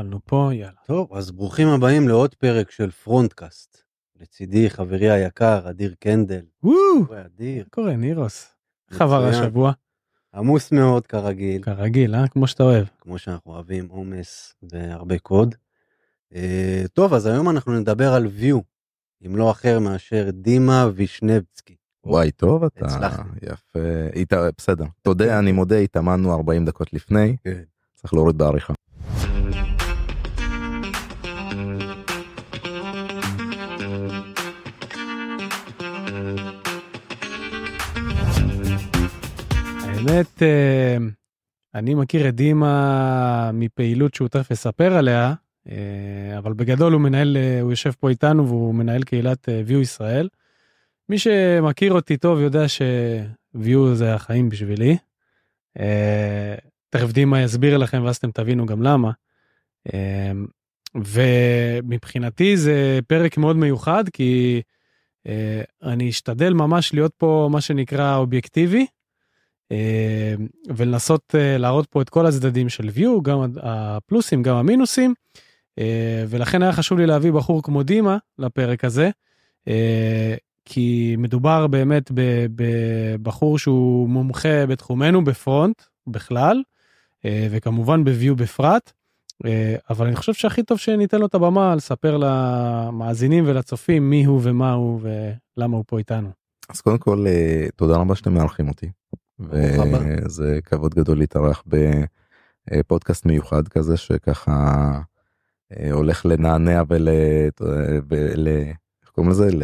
התחלנו פה, יאללה. טוב, אז ברוכים הבאים לעוד פרק של פרונטקאסט. לצידי חברי היקר, אדיר קנדל. וואו! אדיר, מה קורה, נירוס? איך עבר. השבוע? עמוס מאוד כרגיל, כרגיל, אה? כמו שאתה אוהב. כמו שאנחנו אוהבים, עומס והרבה קוד. אה, טוב, אז היום אנחנו נדבר על Vue, עם לא אחר מאשר דימה וישנבצקי. וואי טוב אתה הצלחנו. יפה הת... בסדר תודה אני מודה התאמנו 40 דקות לפני כן. צריך להוריד בעריכה. האמת, אה, אני מכיר את דימה מפעילות שהוא תכף יספר עליה, אה, אבל בגדול הוא מנהל, אה, הוא יושב פה איתנו והוא מנהל קהילת view ישראל. מי שמכיר אותי טוב יודע ש-view זה החיים בשבילי. תכף דימה יסביר לכם ואז אתם תבינו גם למה. ומבחינתי זה פרק מאוד מיוחד כי אני אשתדל ממש להיות פה מה שנקרא אובייקטיבי. אה, ולנסות אה, להראות פה את כל הצדדים של view גם הפלוסים גם המינוסים אה, ולכן היה חשוב לי להביא בחור כמו דימה לפרק הזה כי מדובר באמת בבחור שהוא מומחה בתחומנו בפרונט בכלל וכמובן ב-view בפרט. אבל אני חושב שהכי טוב שניתן לו את הבמה לספר למאזינים ולצופים מי הוא ומה הוא ולמה הוא פה איתנו. אז קודם כל תודה רבה שאתם מארחים אותי. וזה כבוד גדול להתארח בפודקאסט מיוחד כזה שככה אה, הולך לנענע ול... ול... איך קוראים לזה? ל...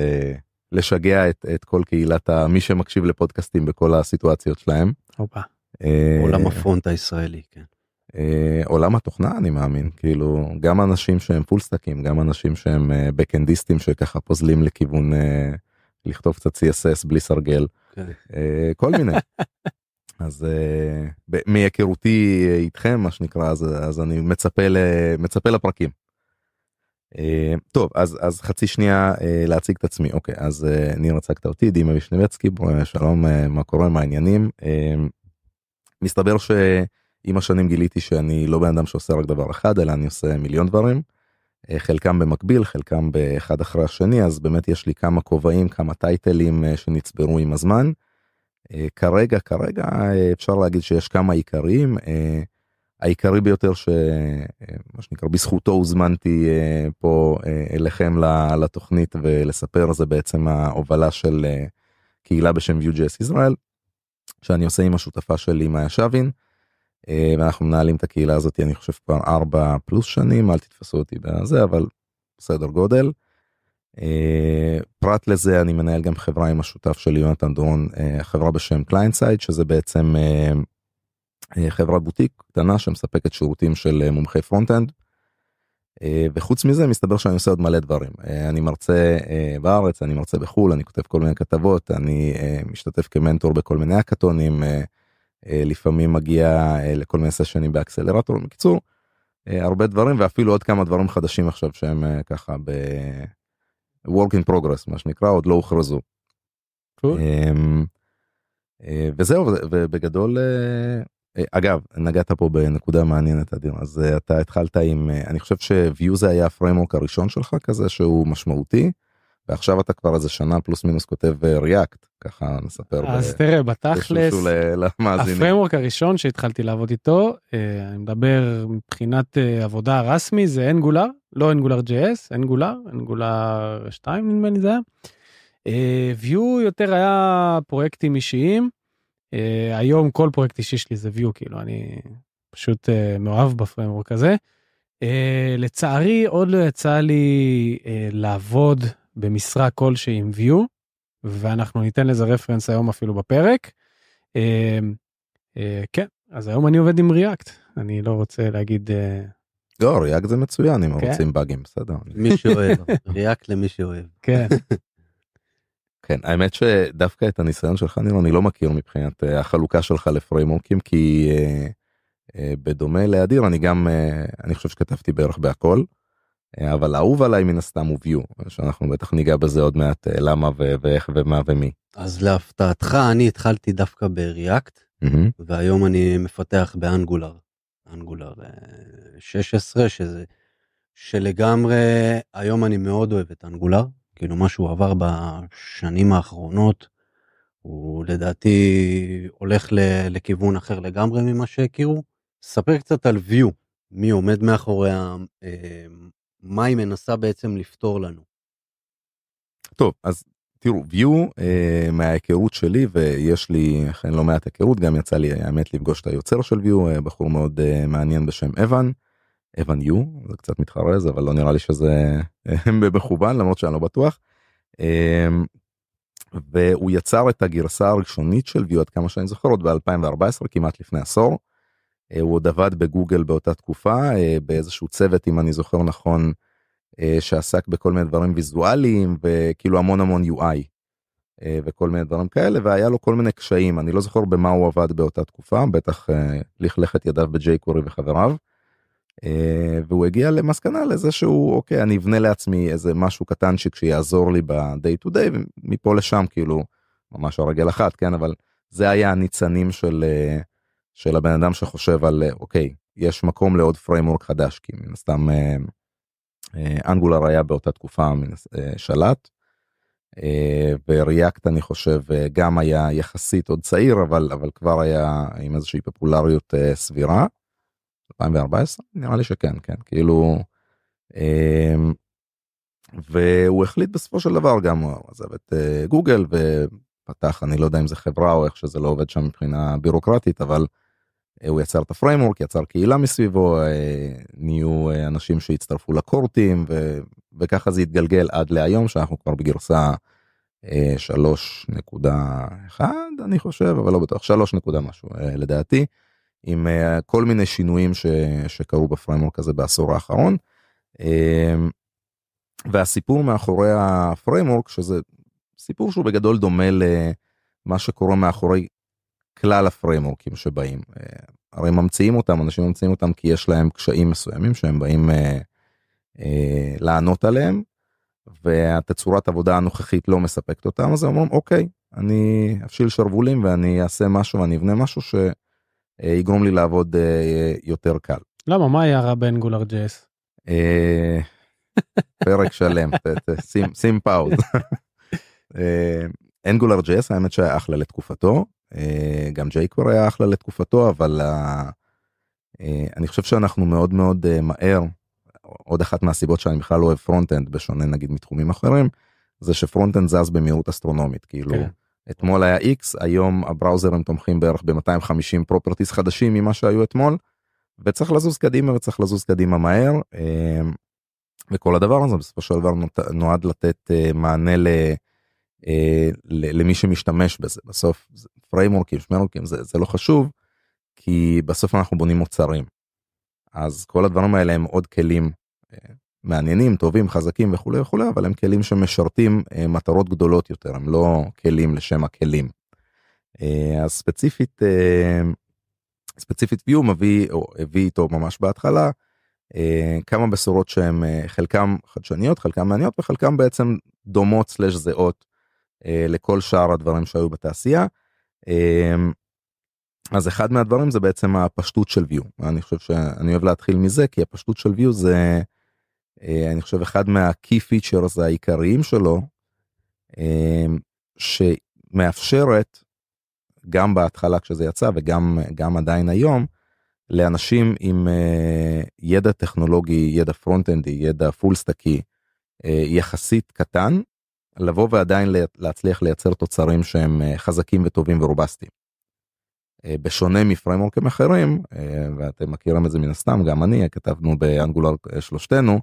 לשגע את, את כל קהילת ה... מי שמקשיב לפודקאסטים בכל הסיטואציות שלהם. הופה. אה, עולם ה-front הישראלי, כן. אה, עולם התוכנה אני מאמין כאילו גם אנשים שהם full stack-ים גם אנשים שהם אה, backend-יסטים שככה פוזלים לכיוון אה, לכתוב קצת CSS בלי סרגל כן. אה, כל מיני. אז אה, מהיכרותי איתכם מה שנקרא אז, אז אני מצפה ל, מצפה לפרקים. אה, טוב אז אז חצי שנייה להציג את עצמי אוקיי אז ניר הצגת אותי דימה וישנבצקי שלום מה קורה מה העניינים. מסתבר שעם השנים גיליתי שאני לא בן אדם שעושה רק דבר אחד אלא אני עושה מיליון דברים. אה, חלקם במקביל חלקם באחד אחרי השני אז באמת יש לי כמה כובעים כמה טייטלים אה, שנצברו עם הזמן. אה, כרגע כרגע אפשר להגיד שיש כמה עיקריים אה, העיקרי ביותר שמה שנקרא בזכותו הוזמנתי פה אליכם לתוכנית ולספר זה בעצם ההובלה של קהילה בשם Vue.js ישראל שאני עושה עם השותפה שלי מאיה שווין. אה, ואנחנו מנהלים את הקהילה הזאת אני חושב כבר ארבע פלוס שנים אל תתפסו אותי בזה אבל בסדר גודל. אה, פרט לזה אני מנהל גם חברה עם השותף שלי יונתן דורון אה, חברה בשם קליינטסייד שזה בעצם חברה בוטיק קטנה שמספקת שירותים של מומחי front-end. וחוץ מזה מסתבר שאני עושה עוד מלא דברים אני מרצה בארץ אני מרצה בחו"ל אני כותב כל מיני כתבות אני משתתף כמנטור בכל מיני הקאטונים אה, לפעמים מגיע אה, לכל מיני סשנים ב accelerator בקיצור אה, הרבה דברים ואפילו עוד כמה דברים חדשים עכשיו שהם אה, ככה ב... work in progress מה שנקרא עוד לא הוכרזו. אמ, אה, וזהו ובגדול אה, אה, אגב נגעת פה בנקודה מעניינת אדיר אז אה, אתה התחלת עם אה, אני חושב ש-view זה היה ה framework הראשון שלך כזה שהוא משמעותי. ועכשיו אתה כבר איזה שנה פלוס מינוס כותב React ככה נספר. אז ב- תראה, בתכלס. ה framework הראשון שהתחלתי לעבוד איתו, אה, אני מדבר מבחינת אה, עבודה רסמי, זה Angular, לא Angular JS, Angular, Angular 2 נדמה לי זה היה. אה, view יותר היה פרויקטים אישיים. אה, היום כל פרויקט אישי שלי זה view, כאילו אני פשוט אה, מאוהב בפרמורק הזה. אה, לצערי עוד לא יצא לי אה, לעבוד במשרה כלשהי עם view, ואנחנו ניתן לזה רפרנס היום אפילו בפרק. אה, אה, כן, אז היום אני עובד עם ריאקט, אני לא רוצה להגיד, אה, לא ריאקט זה מצוין אם כן. רוצים באגים בסדר. מי שאוהב, ריאקט למי שאוהב. כן, כן האמת שדווקא את הניסיון שלך ניר אני לא מכיר מבחינת אה, החלוקה שלך לפריימורקים כי אה, אה, בדומה לאדיר אני גם אה, אני חושב שכתבתי בערך בהכל. אה, אבל האהוב עליי מן הסתם הוא view שאנחנו בטח ניגע בזה עוד מעט אה, למה ואיך ומה ומי. אז להפתעתך, אני התחלתי דווקא בריאקט, מהמם. והיום אני מפתח באנגולר. אנגולר 16, שזה, שלגמרי, היום אני מאוד אוהב את אנגולר, כאילו מה שהוא עבר בשנים האחרונות, הוא לדעתי הולך לכיוון אחר לגמרי ממה שהכירו. ספר קצת על view, מי עומד מאחוריה, אה, מה היא מנסה בעצם לפתור לנו. טוב, אז תראו, view אה, מההיכרות שלי, ויש לי אכן לא מעט היכרות, גם יצא לי האמת לפגוש את היוצר של view, אה, בחור מאוד אה, מעניין בשם אבן, אבן יו, זה קצת מתחרז, אבל לא נראה לי שזה אה, במכוון, למרות שאני לא בטוח. אה, והוא יצר את הגרסה הראשונית של view עד כמה שאני זוכר עוד ב-2014 כמעט לפני עשור. אה, הוא עוד עבד בגוגל באותה תקופה אה, באיזשהו צוות אם אני זוכר נכון אה, שעסק בכל מיני דברים ויזואליים וכאילו המון המון UI וכל מיני דברים כאלה והיה לו כל מיני קשיים אני לא זוכר במה הוא עבד באותה תקופה בטח לכלך את ידיו בג'יי קורי וחבריו. והוא הגיע למסקנה לזה שהוא אוקיי אני אבנה לעצמי איזה משהו קטנצ'יק שיעזור לי ב-day to day ומפה לשם כאילו ממש הרגל אחת כן אבל זה היה הניצנים של. של הבן אדם שחושב על אוקיי יש מקום לעוד framework חדש כי מן הסתם Angular אה, היה באותה תקופה אה, שלט. אה, ו React אני חושב גם היה יחסית עוד צעיר אבל אבל כבר היה עם איזושהי פופולריות סבירה. 2014 נראה לי שכן כן כאילו. והוא החליט בסופו של דבר גם הוא עזב את גוגל ופתח אני לא יודע אם זה חברה או איך שזה לא עובד שם מבחינה בירוקרטית אבל אה, הוא יצר את ה framework, יצר קהילה מסביבו, אה, נהיו אה, אנשים שהצטרפו ל core team ו... וככה זה התגלגל עד להיום שאנחנו כבר בגרסה 3.1 אני חושב אבל לא בטוח 3 נקודה משהו לדעתי עם כל מיני שינויים ש... שקרו ב framework הזה בעשור האחרון. והסיפור מאחורי ה framework שזה סיפור שהוא בגדול דומה למה שקורה מאחורי כלל הפריימורקים שבאים. אה, הרי ממציאים אותם, אנשים ממציאים אותם כי יש להם קשיים מסוימים שהם באים אה, אה, לענות עליהם, והתצורת עבודה הנוכחית לא מספקת אותם, אז הם אומרים אוקיי, אני אפשיל שרוולים ואני אעשה משהו, ואני אבנה משהו שיגרום לי לעבוד אה, יותר קל. למה, מה היה רע ב Angular JS? אה, פרק שלם, שים, שים pause. Angular JS האמת שהיה אחלה לתקופתו אה, גם ג'ייקוור היה אחלה לתקופתו אבל אה, אני חושב שאנחנו מאוד מאוד אה, מהר עוד אחת מהסיבות שאני בכלל לא אוהב front end בשונה נגיד מתחומים אחרים זה ש front end זז במהירות אסטרונומית כאילו כן. אתמול היה x היום הבראוזרים תומכים בערך ב-250 properties חדשים ממה שהיו אתמול וצריך לזוז קדימה וצריך לזוז קדימה מהר וכל הדבר הזה בסופו של דבר נועד לתת מענה. אה, למי שמשתמש בזה בסוף פריימוורקים שמריימוורקים זה, זה לא חשוב כי בסוף אנחנו בונים מוצרים. אז כל הדברים האלה הם עוד כלים אה, מעניינים טובים חזקים וכולי וכולי אבל הם כלים שמשרתים אה, מטרות גדולות יותר הם לא כלים לשם הכלים. אז ספציפית ספציפית view מביא או הביא איתו ממש בהתחלה כמה בשורות שהם חלקם חדשניות חלקם מעניינות וחלקם בעצם דומות סלש זהות אה, לכל שאר הדברים שהיו בתעשייה. אמ, אז אחד מהדברים זה בעצם הפשטות של view אני חושב שאני אוהב להתחיל מזה כי הפשטות של view זה אה, אני חושב אחד מה-key features העיקריים שלו אמ, שמאפשרת גם בהתחלה כשזה יצא וגם גם עדיין היום לאנשים עם אה, ידע טכנולוגי ידע פרונט-אנדי ידע פול סטאקי יחסית קטן לבוא ועדיין להצליח לייצר תוצרים שהם אה, חזקים וטובים ורובסטיים. אה, בשונה מפריימורקים אחרים אה, ואתם מכירים את זה מן הסתם גם אני כתבנו באנגולר שלושתנו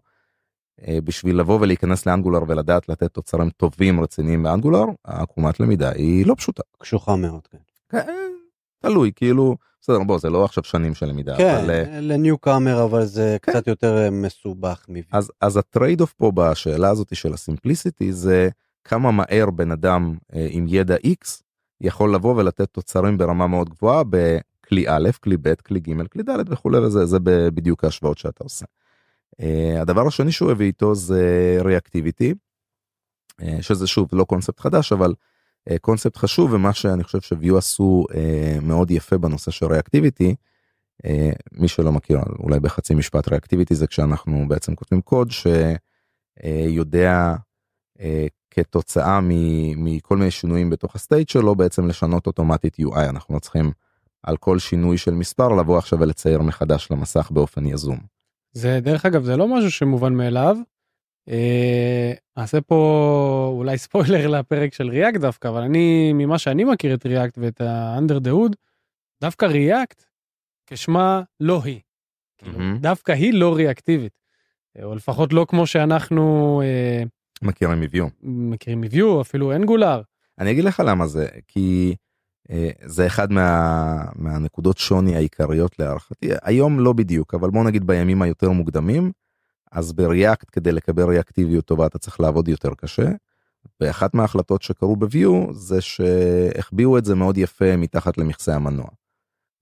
בשביל לבוא ולהיכנס לאנגולר ולדעת לתת תוצרים טובים רציניים באנגולר העקומת למידה היא לא פשוטה. קשוחה מאוד. כן. כן, תלוי כאילו בסדר בוא זה לא עכשיו שנים של למידה. כן אבל... לניו קאמר אבל זה כן. קצת יותר מסובך. אז אז ה trade off פה בשאלה הזאת של ה simplicity זה כמה מהר בן אדם אה, עם ידע X יכול לבוא ולתת תוצרים ברמה מאוד גבוהה בכלי א', כלי ב', כלי ג', כלי ד' וכולי וזה זה בדיוק ההשוואות שאתה עושה. אה, הדבר השני שהוא הביא איתו זה reactivity, אה, שזה שוב לא קונספט חדש אבל קונספט חשוב ומה שאני חושב ש Vue עשו מאוד יפה בנושא של reactivity אה, מי שלא מכיר אולי בחצי משפט reactivity זה כשאנחנו בעצם כותבים קוד שיודע אה, כתוצאה מכל מיני שינויים בתוך ה state שלו בעצם לשנות אוטומטית UI אנחנו לא צריכים על כל שינוי של מספר לבוא עכשיו ולצייר מחדש למסך באופן יזום. זה דרך אגב זה לא משהו שמובן מאליו. אה, אעשה פה אולי ספוילר לפרק של React דווקא אבל אני ממה שאני מכיר את React ואת ה under the hood דווקא ריאקט כשמה לא היא. כאילו. דווקא היא לא ריאקטיבית. אה, או לפחות לא כמו שאנחנו אה, מכירים מביו. מכירים מביו אפילו אנגולר. אני אגיד לך למה זה כי אה, זה אחד מה, מהנקודות שוני העיקריות להערכתי היום לא בדיוק אבל בוא נגיד בימים היותר מוקדמים אז בריאקט כדי לקבל ריאקטיביות טובה אתה צריך לעבוד יותר קשה. ואחת מההחלטות שקרו בביו זה שהחביאו את זה מאוד יפה מתחת למכסה המנוע.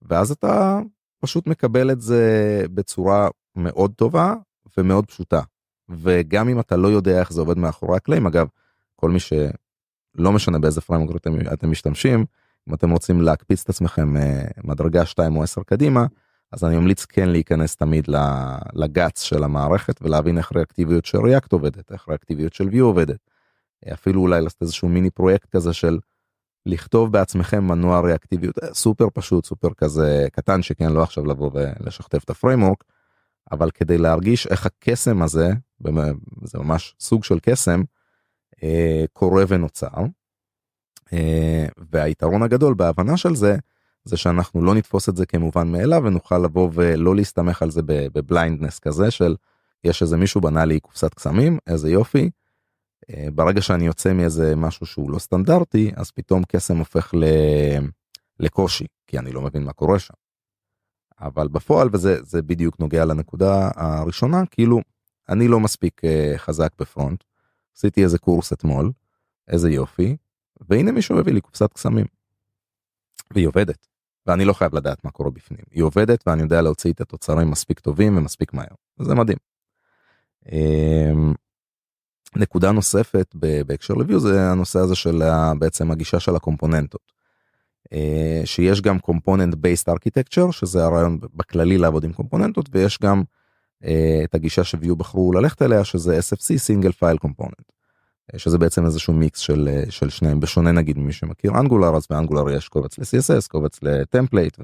ואז אתה פשוט מקבל את זה בצורה מאוד טובה ומאוד פשוטה. וגם אם אתה לא יודע איך זה עובד מאחורי הקלעים אגב כל מי שלא משנה באיזה framework אתם, אתם משתמשים אם אתם רוצים להקפיץ את עצמכם אה, מדרגה 2 או 10 קדימה אז אני ממליץ כן להיכנס תמיד ל guts של המערכת ולהבין איך ריאקטיביות של React עובדת איך ריאקטיביות של Vue עובדת. אפילו אולי לעשות איזשהו מיני פרויקט כזה של לכתוב בעצמכם מנוע ריאקטיביות אה, סופר פשוט סופר כזה קטן שכן לא עכשיו לבוא ולשכתב את ה framework אבל כדי להרגיש איך הקסם הזה זה ממש סוג של קסם אה, קורה ונוצר. אה, והיתרון הגדול בהבנה של זה זה שאנחנו לא נתפוס את זה כמובן מאליו ונוכל לבוא ולא להסתמך על זה ב blindness כזה של יש איזה מישהו בנה לי קופסת קסמים איזה יופי. אה, ברגע שאני יוצא מאיזה משהו שהוא לא סטנדרטי אז פתאום קסם הופך ל... לקושי כי אני לא מבין מה קורה שם. אבל בפועל וזה זה בדיוק נוגע לנקודה הראשונה כאילו אני לא מספיק uh, חזק בפרונט עשיתי איזה קורס אתמול איזה יופי והנה מישהו הביא לי קופסת קסמים. והיא עובדת ואני לא חייב לדעת מה קורה בפנים היא עובדת ואני יודע להוציא את התוצרים מספיק טובים ומספיק מהר זה מדהים. Um, נקודה נוספת בהקשר ל Vue זה הנושא הזה של בעצם הגישה של הקומפוננטות. אה, שיש גם component based architecture שזה הרעיון בכללי לעבוד עם קומפוננטות ויש גם אה, את הגישה ש Vue בחרו ללכת אליה שזה SFC single file component. אה, שזה בעצם איזשהו מיקס של, אה, של שניהם בשונה נגיד ממי שמכיר Angular אז ב Angular יש קובץ ל-CSS קובץ ל template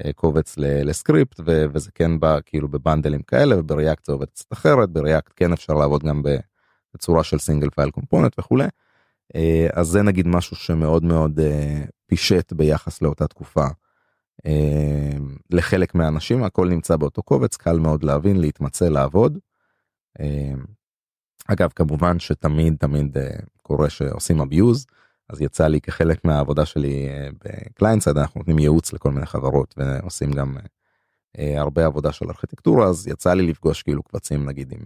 וקובץ ל- לסקריפט ו- וזה כן בא כאילו בבנדלים כאלה ובריאקט זה עובד קצת אחרת בריאקט כן אפשר לעבוד גם בצורה של single file component וכולי. אה, אז זה נגיד משהו שמאוד מאוד אה, פישט ביחס לאותה תקופה. אה, לחלק מהאנשים הכל נמצא באותו קובץ קל מאוד להבין להתמצא לעבוד. אגב כמובן שתמיד תמיד אה, קורה שעושים abuse אז יצא לי כחלק מהעבודה שלי אה, ב ClientSide אנחנו נותנים ייעוץ לכל מיני חברות ועושים גם אה, הרבה עבודה של ארכיטקטורה אז יצא לי לפגוש כאילו קבצים נגיד עם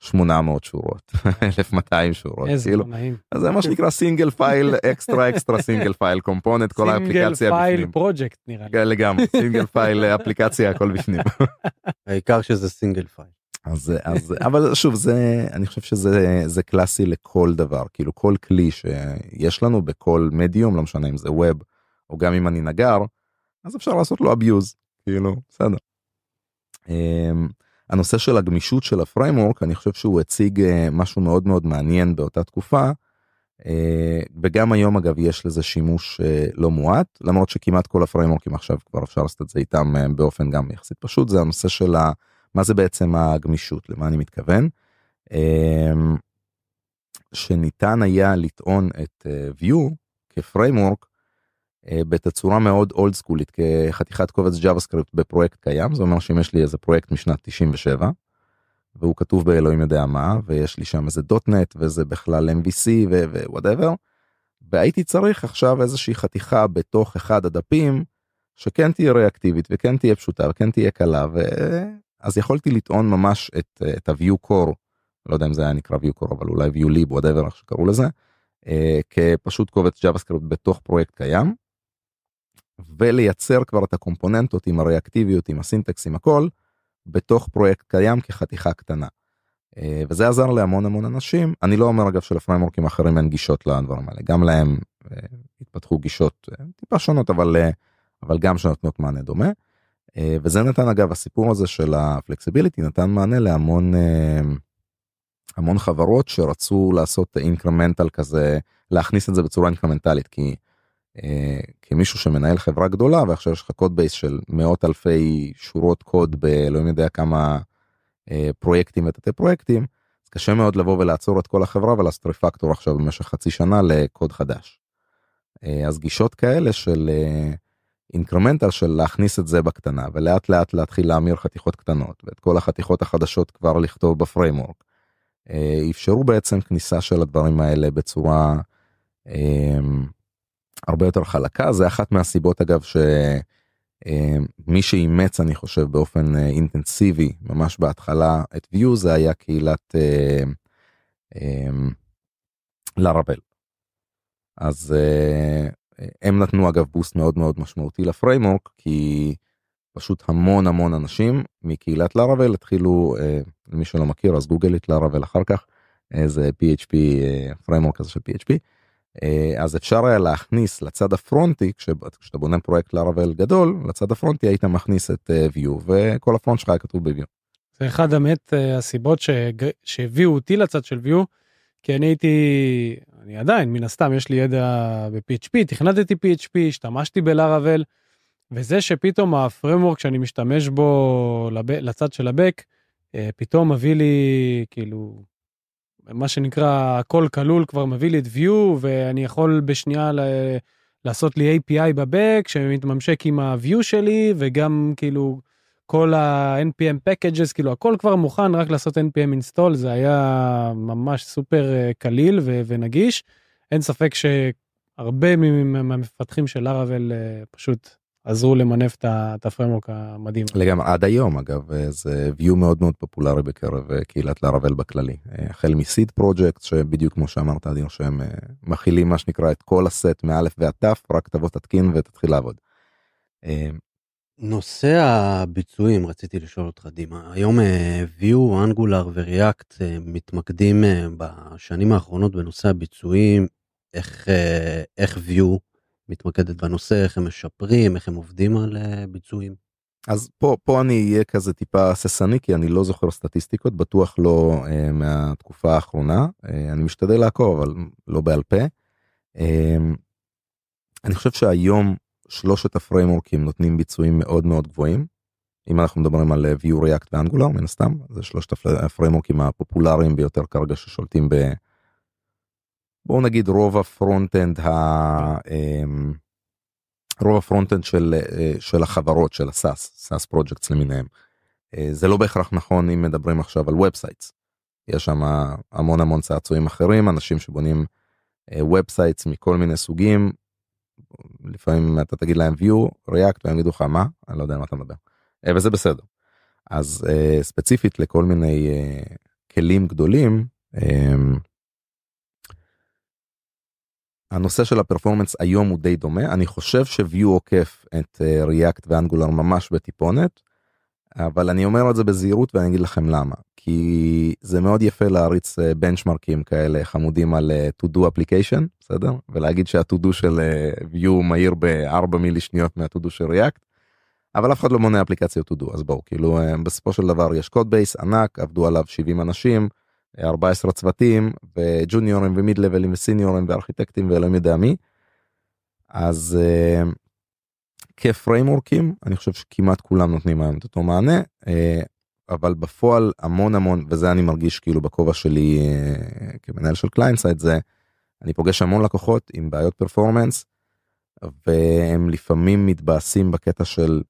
800 שורות 1200 שורות איזה כאילו נעים. אז זה מה שנקרא single file extra extra single file component כל האפליקציה single file בפנים. פרויקט נראה לי. כן, לגמרי single file אפליקציה הכל בפנים העיקר שזה single file. אז אז אבל שוב זה אני חושב שזה זה קלאסי לכל דבר כאילו כל כלי שיש לנו בכל מדיום לא משנה אם זה web או גם אם אני נגר אז אפשר לעשות לו abuse כאילו בסדר. אמ, הנושא של הגמישות של ה framework אני חושב שהוא הציג אה, משהו מאוד מאוד מעניין באותה תקופה. אה, וגם היום אגב יש לזה שימוש אה, לא מועט למרות שכמעט כל הפריימורקים עכשיו כבר אפשר לעשות את זה איתם באופן גם יחסית פשוט זה הנושא של ה... מה זה בעצם הגמישות למה אני מתכוון. אמ, שניתן היה לטעון את אה, Vue כ framework אה, בתצורה מאוד old school ית כחתיכת קובץ JavaScript בפרויקט קיים זה אומר שאם יש לי איזה פרויקט משנת 97 והוא כתוב באלוהים יודע מה ויש לי שם איזה .NET וזה בכלל MVC ו whatever והייתי צריך עכשיו איזושהי חתיכה בתוך אחד הדפים שכן תהיה ריאקטיבית וכן תהיה פשוטה וכן תהיה קלה ואז יכולתי לטעון ממש את, את ה-Vue core לא יודע אם זה היה נקרא Vue core אבל אולי Vue lib whatever איך שקראו לזה אה, כפשוט קובץ סקריפט בתוך פרויקט קיים. ולייצר כבר את הקומפוננטות עם הריאקטיביות עם ה syntax עם הכל בתוך פרויקט קיים כחתיכה קטנה. אה, וזה עזר להמון המון אנשים אני לא אומר אגב שלפריימורקים אחרים אין גישות לדברים האלה גם להם אה, התפתחו גישות אה, טיפה שונות אבל אה, אבל גם שנותנות מענה דומה. אה, וזה נתן אגב הסיפור הזה של ה flexibility נתן מענה להמון אה, המון חברות שרצו לעשות incremental כזה להכניס את זה בצורה אינקרמנטלית כי אה, כמישהו שמנהל חברה גדולה ועכשיו יש לך code base של מאות אלפי שורות קוד באלוהים יודע כמה פרויקטים ותתי פרויקטים קשה מאוד לבוא ולעצור את כל החברה ולעשות refactor עכשיו במשך חצי שנה לקוד חדש. אז גישות כאלה של incremental של להכניס את זה בקטנה ולאט לאט להתחיל להמיר חתיכות קטנות ואת כל החתיכות החדשות כבר לכתוב ב framework. אה, אפשרו בעצם כניסה של הדברים האלה בצורה אה, הרבה יותר חלקה זה אחת מהסיבות אגב שמי אה, שאימץ אני חושב באופן אינטנסיבי ממש בהתחלה את view זה היה קהילת לארבל. אז הם נתנו אגב בוסט מאוד מאוד משמעותי לפריימורק כי פשוט המון המון אנשים מקהילת לארוול התחילו אה, למי שלא מכיר אז גוגל את Laravel אחר כך זה php framework הזה של php אז אפשר היה להכניס לצד הפרונטי כשאתה בונה פרויקט Laravel גדול לצד הפרונטי היית מכניס את Vue וכל ה front שלך היה כתוב ב-Vue. זה אחד האמת הסיבות שהביאו אותי לצד של Vue כי אני הייתי אני עדיין מן הסתם יש לי ידע ב-PHP תכנתתי PHP השתמשתי ב Laravel וזה שפתאום ה framework שאני משתמש בו לב, לצד של ה back אה, פתאום מביא לי כאילו מה שנקרא הכל כלול כבר מביא לי את view ואני יכול בשנייה ל... לעשות לי API בבק שמתממשק עם ה-view שלי וגם כאילו כל ה-npm packages כאילו הכל כבר מוכן רק לעשות npm install זה היה ממש סופר אה, קליל ו- ונגיש אין ספק שהרבה מהמפתחים של לארוול אה, פשוט עזרו למנף את הפרמורק המדהים. לגמרי עד היום אגב אה, זה view מאוד מאוד פופולרי בקרב קהילת לארוול בכללי החל מסיד פרויקט שבדיוק כמו שאמרת אדיר שהם מכילים מה שנקרא את כל הסט מאלף ועד תף רק תבוא תתקין ותתחיל לעבוד. נושא הביצועים רציתי לשאול אותך דימה היום אה, view angular וריאקט אה, מתמקדים אה, בשנים האחרונות בנושא הביצועים איך איך view מתמקדת בנושא איך הם משפרים איך הם עובדים על ביצועים. אז פה פה אני אהיה כזה טיפה הססני כי אני לא זוכר סטטיסטיקות בטוח לא אה, מהתקופה האחרונה אה, אני משתדל לעקוב אבל לא בעל פה. אה, אני חושב שהיום שלושת הפריימורקים נותנים ביצועים מאוד מאוד גבוהים. אם אנחנו מדברים על אה, view react ואנגולר מן הסתם זה שלושת הפריימורקים הפופולריים ביותר כרגע ששולטים ב... בואו נגיד רוב ה front end ה... אמ, רוב ה front end של, אה, של החברות של ה SaaS SaaS projects למיניהם. אה, זה לא בהכרח נכון אם מדברים עכשיו על websites. יש שם המון המון צעצועים אחרים אנשים שבונים websites מכל מיני סוגים לפעמים אתה תגיד להם Vue React והם יגידו לך מה? אני לא יודע מה אתה מדבר. אה, וזה בסדר. אז uh, ספציפית לכל מיני uh, כלים גדולים um, הנושא של הפרפורמנס היום הוא די דומה. אני חושב ש-view עוקף את react ואנגולר ממש בטיפונת אבל אני אומר את זה בזהירות ואני אגיד לכם למה כי זה מאוד יפה להריץ בנצ'מרקים אה, כאלה חמודים על אה, to do application בסדר ולהגיד שה-to do של אה, view מהיר ב-4 מילי שניות מה-to do של react. אבל אף אחד לא מונה אפליקציות to do אז בואו כאילו בסופו של דבר יש קוד בייס ענק עבדו עליו 70 אנשים 14 צוותים וג'וניורים ו mid level ים וסיניורים וארכיטקטים ואלוהים יודע מי. אז כפריימורקים אני חושב שכמעט כולם נותנים היום את אותו מענה אבל בפועל המון המון וזה אני מרגיש כאילו בכובע שלי אה, כמנהל של ClientSide זה אני פוגש המון לקוחות עם בעיות performance והם לפעמים מתבאסים בקטע של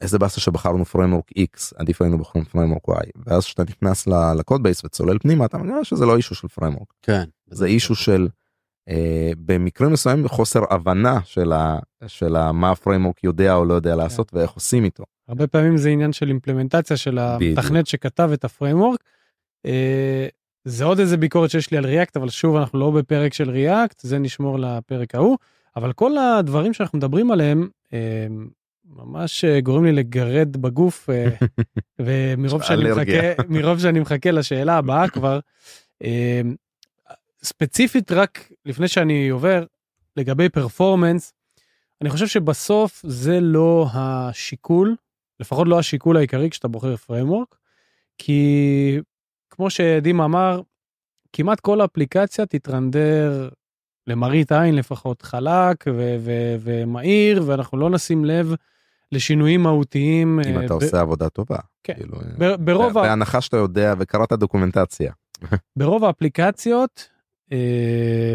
איזה באסה שבחרנו framework x עדיף היינו בוחרים framework y ואז כשאתה נכנס ל code base וצולל פנימה אתה מבין שזה לא issue של framework כן זה issue של אה, במקרים מסוימים חוסר הבנה של, ה, של ה, מה ה framework יודע או לא יודע כן. לעשות ואיך עושים איתו. הרבה פעמים זה עניין של אימפלמנטציה של המתכנת שכתב את ה framework. אה, זה עוד איזה ביקורת שיש לי על React אבל שוב אנחנו לא בפרק של React זה נשמור לפרק ההוא אבל כל הדברים שאנחנו מדברים עליהם אה, ממש גורם לי לגרד בגוף ומרוב שאני מחכה מרוב שאני מחכה לשאלה הבאה כבר. ספציפית רק לפני שאני עובר לגבי performance אני חושב שבסוף זה לא השיקול לפחות לא השיקול העיקרי כשאתה בוחר framework, כי כמו שדימה אמר, כמעט כל אפליקציה תתרנדר למראית עין לפחות חלק ו- ו- ומהיר, ואנחנו לא נשים לב לשינויים מהותיים. אם אה, אתה ב- עושה עבודה טובה. כן. כאילו, ב- ברוב, ה- בהנחה שאתה יודע וקראת דוקומנטציה. ברוב האפליקציות, אה,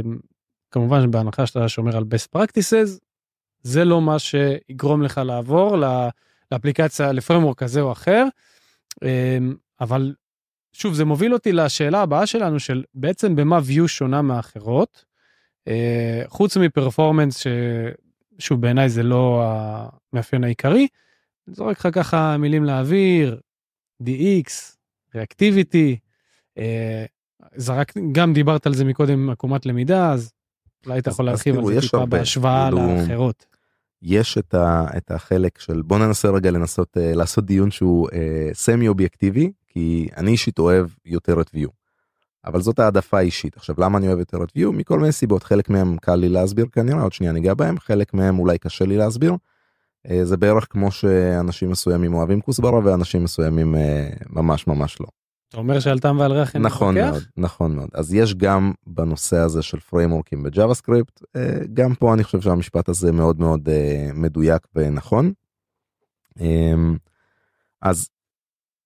כמובן בהנחה שאתה שומר על best practices, זה לא מה שיגרום לך לעבור ל- לאפליקציה, לפרמורק כזה או אחר. אה, אבל שוב, זה מוביל אותי לשאלה הבאה שלנו של בעצם במה view שונה מאחרות. אה, חוץ מפרפורמנס ששוב בעיניי זה לא המאפיין העיקרי, זורק לך ככה מילים לאוויר, DX, ריאקטיביטי, זרק, גם דיברת על זה מקודם עקומת למידה, אז אולי אתה יכול להרחיב על זה טיפה הרבה, בהשוואה כאילו- לאחרות. יש את, ה, את החלק של בוא ננסה רגע לנסות uh, לעשות דיון שהוא uh, סמי אובייקטיבי כי אני אישית אוהב יותר את view. אבל זאת העדפה אישית עכשיו למה אני אוהב יותר את view מכל מיני סיבות חלק מהם קל לי להסביר כנראה עוד שנייה ניגע בהם חלק מהם אולי קשה לי להסביר. Uh, זה בערך כמו שאנשים מסוימים אוהבים כוסברה ואנשים מסוימים uh, ממש ממש לא. אתה אומר שעל טעם ועל ריח אין נכון להתווכח? מאוד נכון מאוד אז יש גם בנושא הזה של פריימורקים ב JavaScript גם פה אני חושב שהמשפט הזה מאוד מאוד אה, מדויק ונכון. אמ, אז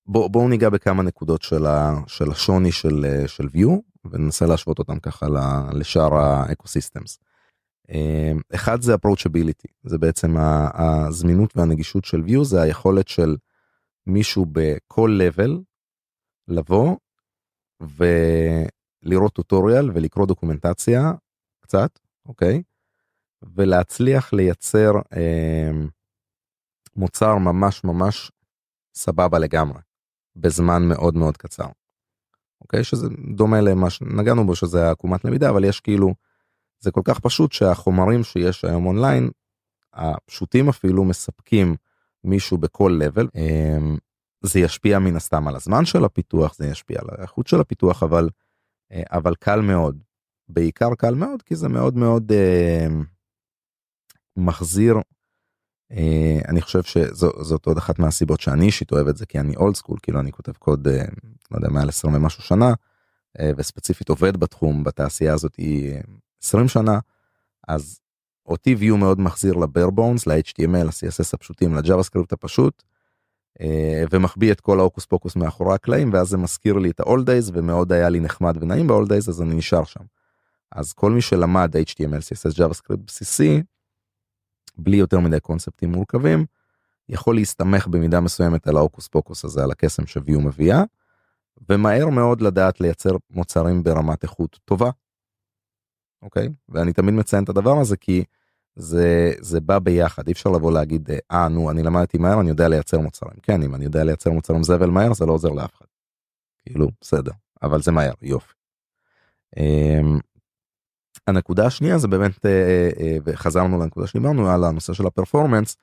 בואו בוא ניגע בכמה נקודות של, ה, של השוני של, אה, של Vue וננסה להשוות אותם ככה לשאר ה ecosystems. אחד זה approachability זה בעצם הזמינות והנגישות של view זה היכולת של מישהו בכל level לבוא ולראות טוטוריאל ולקרוא דוקומנטציה קצת אוקיי ולהצליח לייצר אה, מוצר ממש ממש סבבה לגמרי בזמן מאוד מאוד קצר. אוקיי שזה דומה למה שנגענו בו שזה עקומת למידה אבל יש כאילו זה כל כך פשוט שהחומרים שיש היום אונליין הפשוטים אפילו מספקים מישהו בכל level. אה, זה ישפיע מן הסתם על הזמן של הפיתוח זה ישפיע על האיכות של הפיתוח אבל אה, אבל קל מאוד בעיקר קל מאוד כי זה מאוד מאוד אה, מחזיר אה, אני חושב שזאת עוד אחת מהסיבות שאני אישית אוהב את זה כי אני אולד סקול כאילו אני כותב קוד אה, לא יודע מעל 20 ומשהו שנה אה, וספציפית עובד בתחום בתעשייה הזאת היא אה, 20 שנה אז אותי Vue מאוד מחזיר ל bare bones ל-HTML, ל-CSS הפשוטים, סקריפט הפשוט. אה, ומחביא את כל ההוקוס פוקוס מאחורי הקלעים ואז זה מזכיר לי את ה-old days ומאוד היה לי נחמד ונעים ב-old days אז אני נשאר שם. אז כל מי שלמד HTML, CSS, JavaScript בסיסי, בלי יותר מדי קונספטים מורכבים, יכול להסתמך במידה מסוימת על ההוקוס פוקוס הזה, על הקסם ש Vue מביאה, ומהר מאוד לדעת לייצר מוצרים ברמת איכות טובה. אוקיי? ואני תמיד מציין את הדבר הזה כי זה זה בא ביחד אי אפשר לבוא להגיד אה נו אני למדתי מהר אני יודע לייצר מוצרים כן אם אני יודע לייצר מוצרים זבל מהר זה לא עוזר לאף אחד. כאילו בסדר אבל זה מהר יופי. Um, הנקודה השנייה זה באמת uh, uh, וחזרנו לנקודה שדיברנו על הנושא של הפרפורמנס.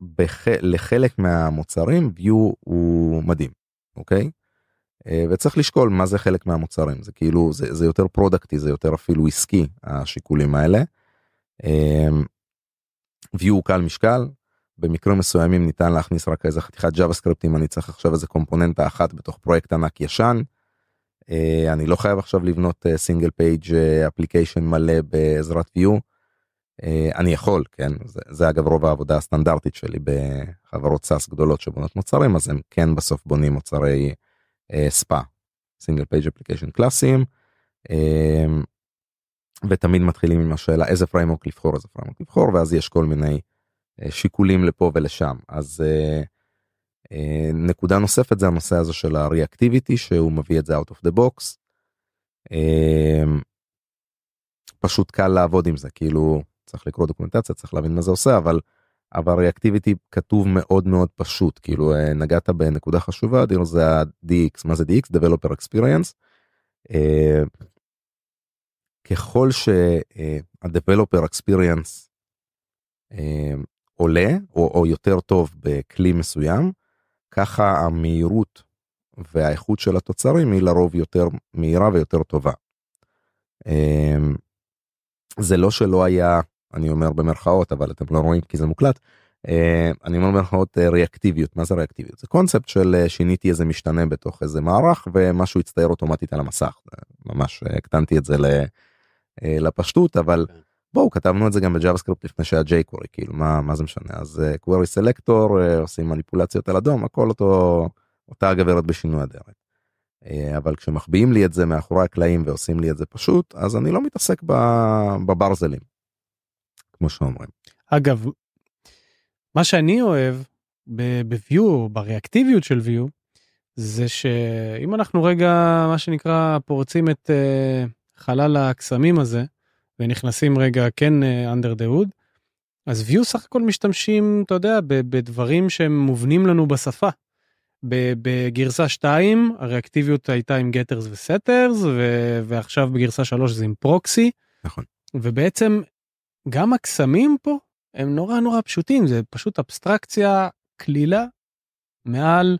בח... לחלק מהמוצרים Vue הוא מדהים אוקיי. אה, וצריך לשקול מה זה חלק מהמוצרים זה כאילו זה, זה יותר פרודקטי זה יותר אפילו עסקי השיקולים האלה. Vue הוא קל משקל במקרים מסוימים ניתן להכניס רק איזה חתיכת JavaScript אם אני צריך עכשיו איזה קומפוננטה אחת בתוך פרויקט ענק ישן. אה, אני לא חייב עכשיו לבנות single page application מלא בעזרת Vue. אני יכול כן זה, זה אגב רוב העבודה הסטנדרטית שלי בחברות SaaS גדולות שבונות מוצרים אז הם כן בסוף בונים מוצרי SPA single page application קלאסיים ותמיד מתחילים עם השאלה איזה framework לבחור איזה framework לבחור ואז יש כל מיני שיקולים לפה ולשם אז נקודה נוספת זה הנושא הזה של ה reactivity שהוא מביא את זה out of the box. פשוט קל לעבוד עם זה כאילו צריך לקרוא דוקומנטציה צריך להבין מה זה עושה אבל אבל ריאקטיביטי כתוב מאוד מאוד פשוט כאילו נגעת בנקודה חשובה דיר זה ה-DX מה זה DX Developer Experience. ככל שה-Developer Experience עולה או, או יותר טוב בכלי מסוים ככה המהירות והאיכות של התוצרים היא לרוב יותר מהירה ויותר טובה. זה לא שלא היה אני אומר במרכאות אבל אתם לא רואים כי זה מוקלט אה, אני אומר במירכאות אה, ריאקטיביות מה זה ריאקטיביות זה קונספט של אה, שיניתי איזה משתנה בתוך איזה מערך ומשהו יצטייר אוטומטית על המסך ממש הקטנתי את זה לפשטות אבל. כן. בואו כתבנו את זה גם ב JavaScript לפני שהיה ג'יי קוורי כאילו מה מה זה משנה אז query selector עושים מניפולציות על ה DOM הכל אותו אותה הגברת בשינוי אדרת. אבל כשמחביאים לי את זה מאחורי הקלעים ועושים לי את זה פשוט אז אני לא מתעסק בברזלים. כמו שאומרים. אגב מה שאני אוהב ב-view, בריאקטיביות של view, זה שאם אנחנו רגע, מה שנקרא, פורצים את uh, חלל הקסמים הזה, ונכנסים רגע כן uh, under the hood, אז view סך הכל משתמשים, אתה יודע, בדברים שהם מובנים לנו בשפה. בגרסה 2 הריאקטיביות הייתה עם getters ו setters ועכשיו בגרסה 3 זה עם proxy. נכון. ובעצם גם הקסמים פה הם נורא נורא פשוטים זה פשוט אבסטרקציה קלילה מעל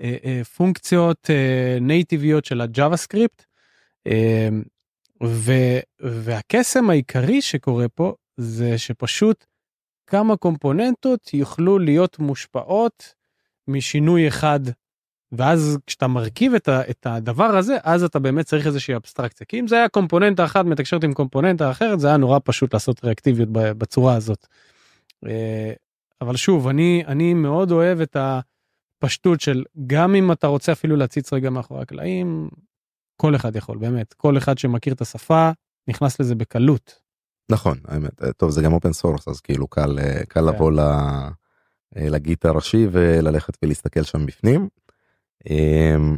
אה, אה, פונקציות אה, נייטיביות של ה JavaScript. אה, והקסם העיקרי שקורה פה זה שפשוט כמה קומפוננטות יוכלו להיות מושפעות משינוי אחד ואז כשאתה מרכיב את, ה, את הדבר הזה אז אתה באמת צריך איזושהי אבסטרקציה כי אם זה היה קומפוננטה אחת מתקשרת עם קומפוננטה אחרת זה היה נורא פשוט לעשות ריאקטיביות בצורה הזאת. אה, אבל שוב אני אני מאוד אוהב את הפשטות של גם אם אתה רוצה אפילו להציץ רגע מאחורי הקלעים כל אחד יכול באמת כל אחד שמכיר את השפה נכנס לזה בקלות. נכון האמת אה, טוב זה גם open source אז כאילו קל אה, קל כן. לבוא ל Git הראשי וללכת ולהסתכל שם בפנים. אמ,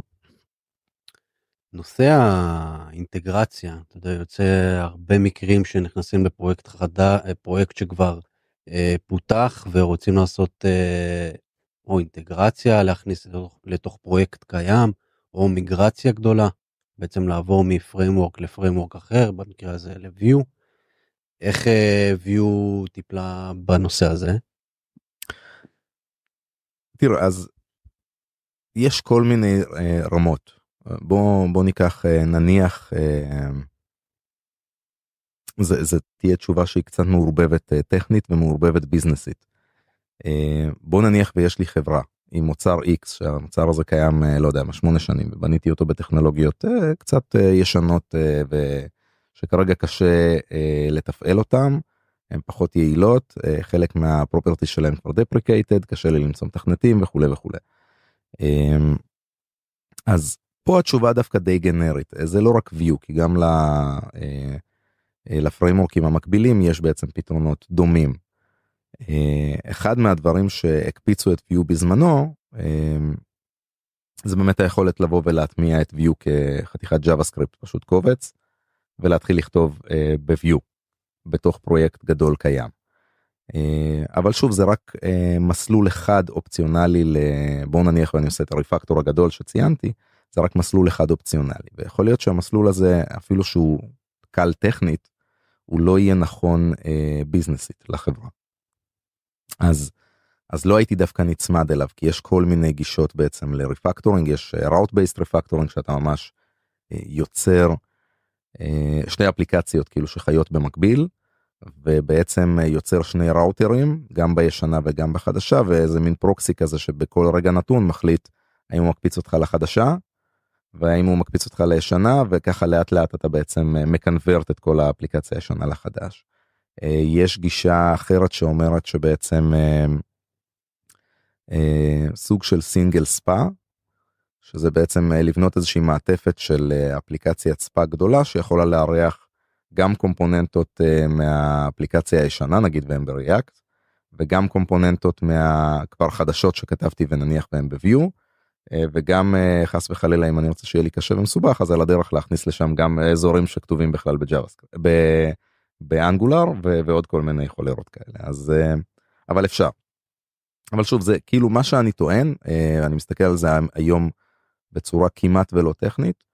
נושא האינטגרציה, אתה יודע, יוצא הרבה מקרים שנכנסים לפרויקט חדש, פרויקט שכבר אה, פותח ורוצים לעשות אה, או אינטגרציה, להכניס לתוך, לתוך פרויקט קיים, או מיגרציה גדולה, בעצם לעבור מפריימוורק לפריימוורק אחר, במקרה הזה ל-view. איך אה, view טיפלה בנושא הזה? תראה, אז יש כל מיני אה, רמות. בוא בוא ניקח אה, נניח אה, זה, זה תהיה תשובה שהיא קצת מעורבבת אה, טכנית ומעורבבת ביזנסית. אה, בוא נניח ויש לי חברה עם מוצר x שהמוצר הזה קיים אה, לא יודע מה שמונה שנים ובניתי אותו בטכנולוגיות אה, קצת אה, ישנות אה, ושכרגע קשה אה, לתפעל אותם. הן פחות יעילות אה, חלק מה property שלהם כבר deprecated קשה לי למצוא מתכנתים וכולי וכולי. אמ, אז פה התשובה דווקא די גנרית זה לא רק Vue כי גם אה, לפריימורקים המקבילים יש בעצם פתרונות דומים. אה, אחד מהדברים שהקפיצו את view בזמנו אמ, זה באמת היכולת לבוא ולהטמיע את view כחתיכת JavaScript פשוט קובץ ולהתחיל לכתוב אה, ב-view בתוך פרויקט גדול קיים. אה, אבל שוב זה רק אה, מסלול אחד אופציונלי בואו נניח ואני עושה את הריפקטור הגדול שציינתי זה רק מסלול אחד אופציונלי ויכול להיות שהמסלול הזה אפילו שהוא קל טכנית הוא לא יהיה נכון אה, ביזנסית לחברה. אז אז לא הייתי דווקא נצמד אליו כי יש כל מיני גישות בעצם ל refactoring יש route based refactoring שאתה ממש אה, יוצר אה, שתי אפליקציות כאילו שחיות במקביל. ובעצם יוצר שני ראוטרים גם בישנה וגם בחדשה ואיזה מין proxy כזה שבכל רגע נתון מחליט האם הוא מקפיץ אותך לחדשה והאם הוא מקפיץ אותך לישנה וככה לאט לאט אתה בעצם מקנברט את כל האפליקציה הישנה לחדש. אה, יש גישה אחרת שאומרת שבעצם אה, אה, סוג של סינגל ספא שזה בעצם לבנות איזושהי מעטפת של אפליקציית ספא גדולה שיכולה לארח גם קומפוננטות uh, מהאפליקציה הישנה נגיד והם בריאקט וגם קומפוננטות מהכבר חדשות שכתבתי ונניח והם בוויו uh, וגם uh, חס וחלילה אם אני רוצה שיהיה לי קשה ומסובך אז על הדרך להכניס לשם גם אזורים שכתובים בכלל בג'אווה באנגולר ועוד כל מיני חולרות כאלה אז אבל אפשר. אבל שוב זה כאילו מה שאני טוען אני מסתכל על זה היום בצורה כמעט ולא טכנית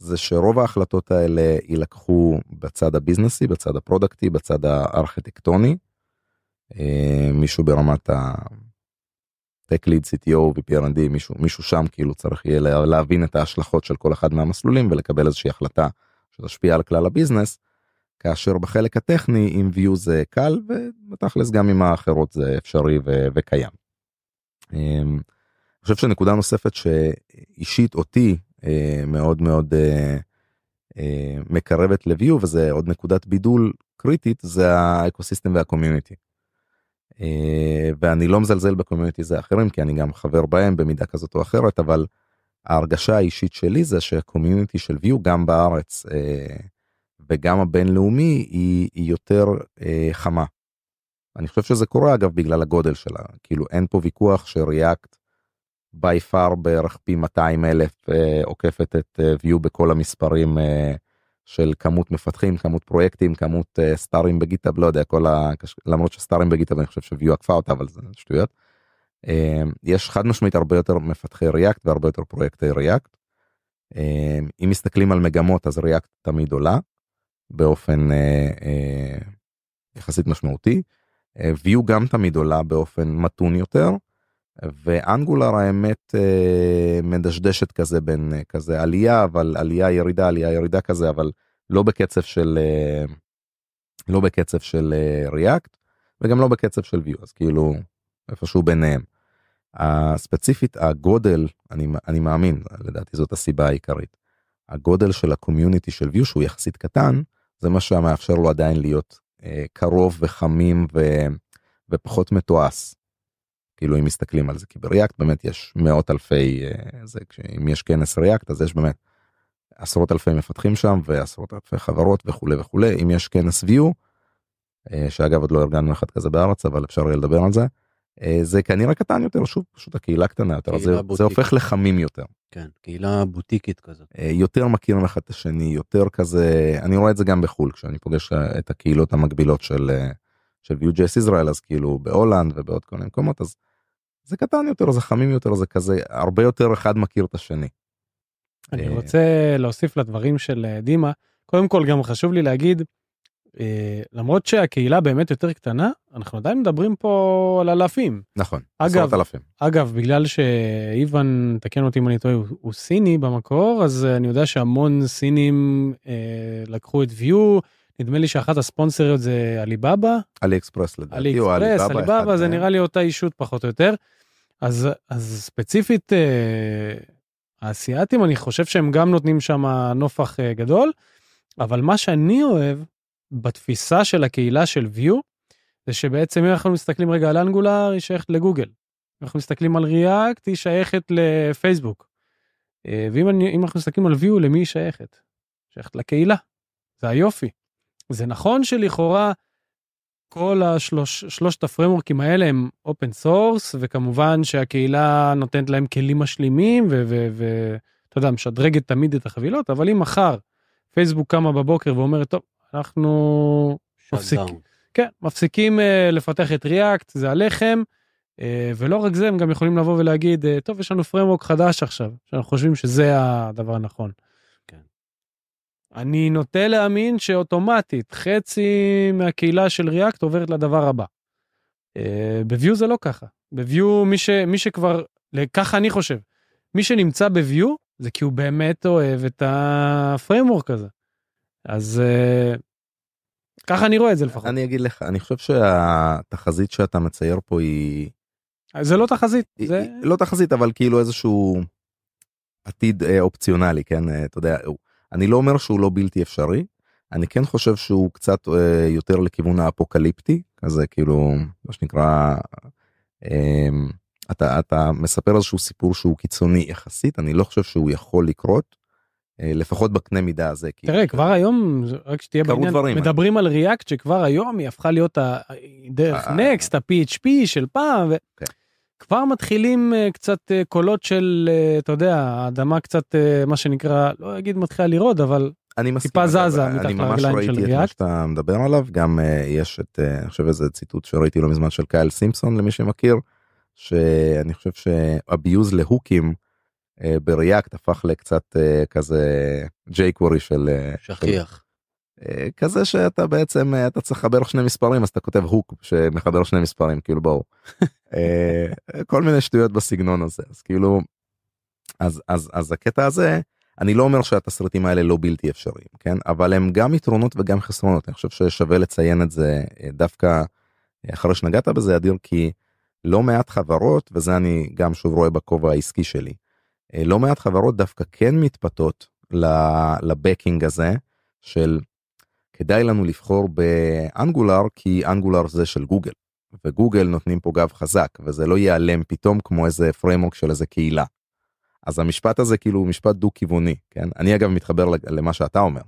זה שרוב ההחלטות האלה יילקחו בצד הביזנסי, בצד הפרודקטי, בצד הארכיטקטוני. אה, מישהו ברמת ה... tech lead CTO ו-PRND מישהו מישהו שם כאילו צריך יהיה להבין את ההשלכות של כל אחד מהמסלולים ולקבל איזושהי החלטה שתשפיע על כלל הביזנס. כאשר בחלק הטכני עם Vue זה קל ובתכלס גם עם האחרות זה אפשרי ו- וקיים. אמ, אני חושב שנקודה נוספת שאישית אותי אה, מאוד מאוד אה, אה, מקרבת ל-Vue וזה עוד נקודת בידול קריטית זה ה ecosystem וה community. ואני לא מזלזל ב communities אחרים כי אני גם חבר בהם במידה כזאת או אחרת אבל ההרגשה האישית שלי זה שה community של Vue גם בארץ וגם הבינלאומי היא, היא יותר חמה. אני חושב שזה קורה אגב בגלל הגודל שלה כאילו אין פה ויכוח ש React by far בערך פי 200 אלף אה, עוקפת את אה, Vue בכל המספרים אה, של כמות מפתחים כמות פרויקטים כמות סטארים ב GitHub לא יודע כל ה... למרות שסטארים ב GitHub אני חושב ש Vue עקפה אותה אבל זה שטויות. יש חד משמעית הרבה יותר מפתחי ריאקט והרבה יותר פרויקטי ריאקט. אם מסתכלים על מגמות אז ריאקט תמיד עולה באופן יחסית משמעותי. view גם תמיד עולה באופן מתון יותר. ואנגולר האמת אה, מדשדשת כזה בין אה, כזה עלייה אבל עלייה ירידה עלייה ירידה כזה אבל לא בקצב של אה, לא בקצב של React וגם לא בקצב של Vue אז כאילו איפשהו ביניהם. הספציפית הגודל אני אני מאמין לדעתי זאת הסיבה העיקרית. הגודל של ה community של Vue שהוא יחסית קטן זה מה שמאפשר לו עדיין להיות קרוב וחמים ו, ופחות מתועש. כאילו אם מסתכלים על זה כי ב React באמת יש מאות אלפי אה, זה אם יש כנס React אז יש באמת עשרות אלפי מפתחים שם ועשרות אלפי חברות וכולי וכולי אם יש כנס Vue אה, שאגב עוד לא ארגנו אחד כזה בארץ אבל אפשר יהיה לדבר על זה. אה, זה כנראה קטן יותר שוב פשוט הקהילה קטנה יותר זה, זה הופך לחמים יותר. כן קהילה בוטיקית כזאת. יותר מכירים אחד את השני יותר כזה אני רואה את זה גם בחול כשאני פוגש את הקהילות המקבילות של של Vue.js ישראל אז כאילו בהולנד ובעוד כל מיני מקומות אז זה קטן יותר זה חמים יותר זה כזה הרבה יותר אחד מכיר את השני. אני אה, רוצה להוסיף לדברים של אה, דימה קודם כל גם חשוב לי להגיד אה, למרות שהקהילה באמת יותר קטנה אנחנו עדיין מדברים פה על אלפים נכון אגב אלפים. אגב בגלל שאיוון תקן אותי אם אני טועה הוא, הוא סיני במקור אז אני יודע שהמון סינים אה, לקחו את view נדמה לי שאחת הספונסריות זה עליבאבא. עלי אקספרס לדעתי. עלי אקספרס, עליבאבא זה נראה לי אותה אישות פחות או יותר. אז, אז ספציפית אה, האסייתים אני חושב שהם גם נותנים שם נופח אה, גדול, אבל מה שאני אוהב בתפיסה של הקהילה של Vue זה שבעצם אם אנחנו מסתכלים רגע על Angular היא שייכת לגוגל. אם אנחנו מסתכלים על React היא שייכת לפייסבוק. אה, ואם אני, אנחנו מסתכלים על Vue למי היא שייכת? שייכת לקהילה. זה היופי. זה נכון שלכאורה כל השלוש, שלושת הפרמורקים האלה הם open source וכמובן שהקהילה נותנת להם כלים משלימים ואתה יודע משדרגת תמיד את החבילות אבל אם מחר פייסבוק קמה בבוקר ואומרת טוב אנחנו מפסיק, כן, מפסיקים uh, לפתח את ריאקט זה הלחם uh, ולא רק זה הם גם יכולים לבוא ולהגיד uh, טוב יש לנו פרמורק חדש עכשיו שאנחנו חושבים שזה הדבר הנכון. אני נוטה להאמין שאוטומטית חצי מהקהילה של ריאקט עוברת לדבר הבא. בוויו זה לא ככה. בוויו מי, ש, מי שכבר, ככה אני חושב, מי שנמצא ב-Vue זה כי הוא באמת אוהב את ה framework הזה. אז אה, ככה אני רואה את זה לפחות. אני אגיד לך, אני חושב שהתחזית שאתה מצייר פה היא... זה לא תחזית. היא, זה... לא תחזית אבל כאילו איזשהו עתיד אה, אופציונלי כן אה, אתה יודע. אני לא אומר שהוא לא בלתי אפשרי, אני כן חושב שהוא קצת אה, יותר לכיוון האפוקליפטי, כזה כאילו, מה שנקרא, אה, אתה, אתה מספר איזשהו סיפור שהוא קיצוני יחסית, אני לא חושב שהוא יכול לקרות, אה, לפחות בקנה מידה הזה. תראה, כבר היום, רק שתהיה בעניין, דברים, מדברים אני... על ריאקט שכבר היום היא הפכה להיות הדרך נקסט, ה-PHP של פעם. ו... כן. כבר מתחילים uh, קצת uh, קולות של uh, אתה יודע האדמה קצת uh, מה שנקרא לא אגיד מתחילה לראות אבל אני מסכים, טיפה זזה מתחת לרגליים של ריאקט. אני ממש ראיתי את מה שאתה מדבר עליו גם uh, יש את uh, אני חושב איזה ציטוט שראיתי לא מזמן של קייל סימפסון למי שמכיר שאני חושב שאביוז להוקים uh, בריאקט הפך לקצת uh, כזה ג'ייקוורי של שכיח. כזה שאתה בעצם אה, אתה צריך לחבר שני מספרים אז אתה כותב הוק שמחבר שני מספרים כאילו בואו. אה, כל מיני שטויות בסגנון הזה אז כאילו אז אז אז הקטע הזה אני לא אומר שהתסריטים האלה לא בלתי אפשריים כן? אבל הם גם יתרונות וגם חסרונות. אני חושב ששווה לציין את זה אה, דווקא אחרי שנגעת בזה אדיר כי לא מעט חברות וזה אני גם שוב רואה בכובע העסקי שלי לא מעט חברות דווקא כן מתפתות ל backing הזה של כדאי לנו לבחור ב-Angular כי Angular זה של גוגל וגוגל נותנים פה גב חזק וזה לא ייעלם פתאום כמו איזה framework של איזה קהילה. אז המשפט הזה כאילו הוא משפט דו כיווני כן אני אגב מתחבר למה שאתה אומר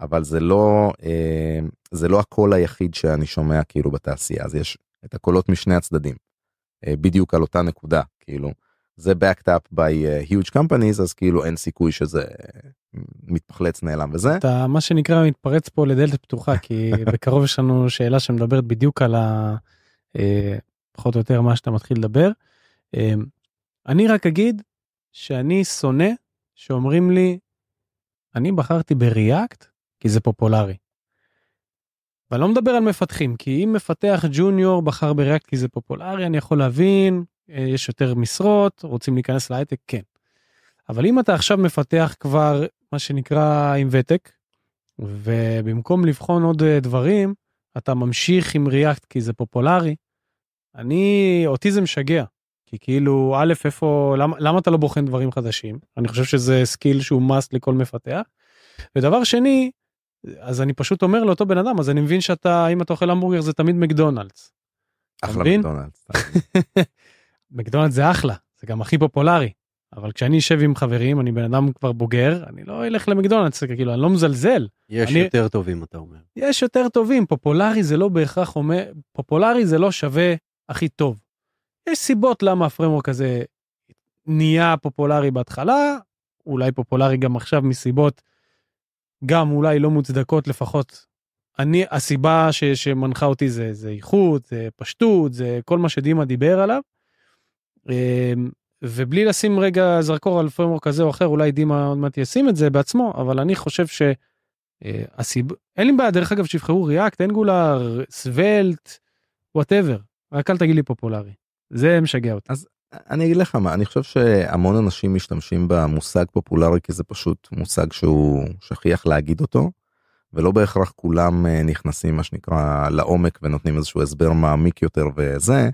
אבל זה לא אה, זה לא הקול היחיד שאני שומע כאילו בתעשייה אז יש את הקולות משני הצדדים. אה, בדיוק על אותה נקודה כאילו זה backed up by uh, huge companies אז כאילו אין סיכוי שזה מתפחלץ נעלם וזה. אתה מה שנקרא מתפרץ פה לדלת פתוחה כי בקרוב יש לנו שאלה שמדברת בדיוק על ה... אה, פחות או יותר מה שאתה מתחיל לדבר. אה, אני רק אגיד שאני שונא שאומרים לי אני בחרתי בריאקט כי זה פופולרי. ואני לא מדבר על מפתחים כי אם מפתח ג'וניור בחר בריאקט כי זה פופולרי אני יכול להבין אה, יש יותר משרות רוצים להיכנס להייטק כן. אבל אם אתה עכשיו מפתח כבר מה שנקרא עם ותק ובמקום לבחון עוד דברים אתה ממשיך עם ריאקט כי זה פופולרי אני אותי זה משגע כי כאילו א' איפה למה למה אתה לא בוחן דברים חדשים אני חושב שזה skill שהוא must לכל מפתח. ודבר שני אז אני פשוט אומר לאותו בן אדם אז אני מבין שאתה אם אתה אוכל המבורגר זה תמיד מקדונלדס. אחלה מקדונלדס. מקדונלדס זה אחלה זה גם הכי פופולרי אבל כשאני אשב עם חברים אני בן אדם כבר בוגר אני לא אלך למקדונלדס כאילו אני לא מזלזל. יש אני... יותר טובים אתה אומר. יש יותר טובים פופולרי זה לא בהכרח אומר פופולרי זה לא שווה הכי טוב. יש סיבות למה הפרמורק הזה נהיה פופולרי בהתחלה, אולי פופולרי גם עכשיו מסיבות גם אולי לא מוצדקות לפחות. אני הסיבה ש, שמנחה אותי זה זה איכות זה פשטות זה כל מה שדימה דיבר עליו. אמ, ובלי לשים רגע זרקור על פרמורק כזה או אחר אולי דימה עוד מעט ישים את זה בעצמו אבל אני חושב שהסיבה אה, אין לי בעיה דרך אגב שיבחרו ריאקט אנגולר סוולט whatever רק אל תגיד לי פופולרי. זה משגע אותי. אז אני אגיד לך מה אני חושב שהמון אנשים משתמשים במושג פופולרי כי זה פשוט מושג שהוא שכיח להגיד אותו. ולא בהכרח כולם אה, נכנסים מה שנקרא לעומק ונותנים איזשהו הסבר מעמיק יותר וזה.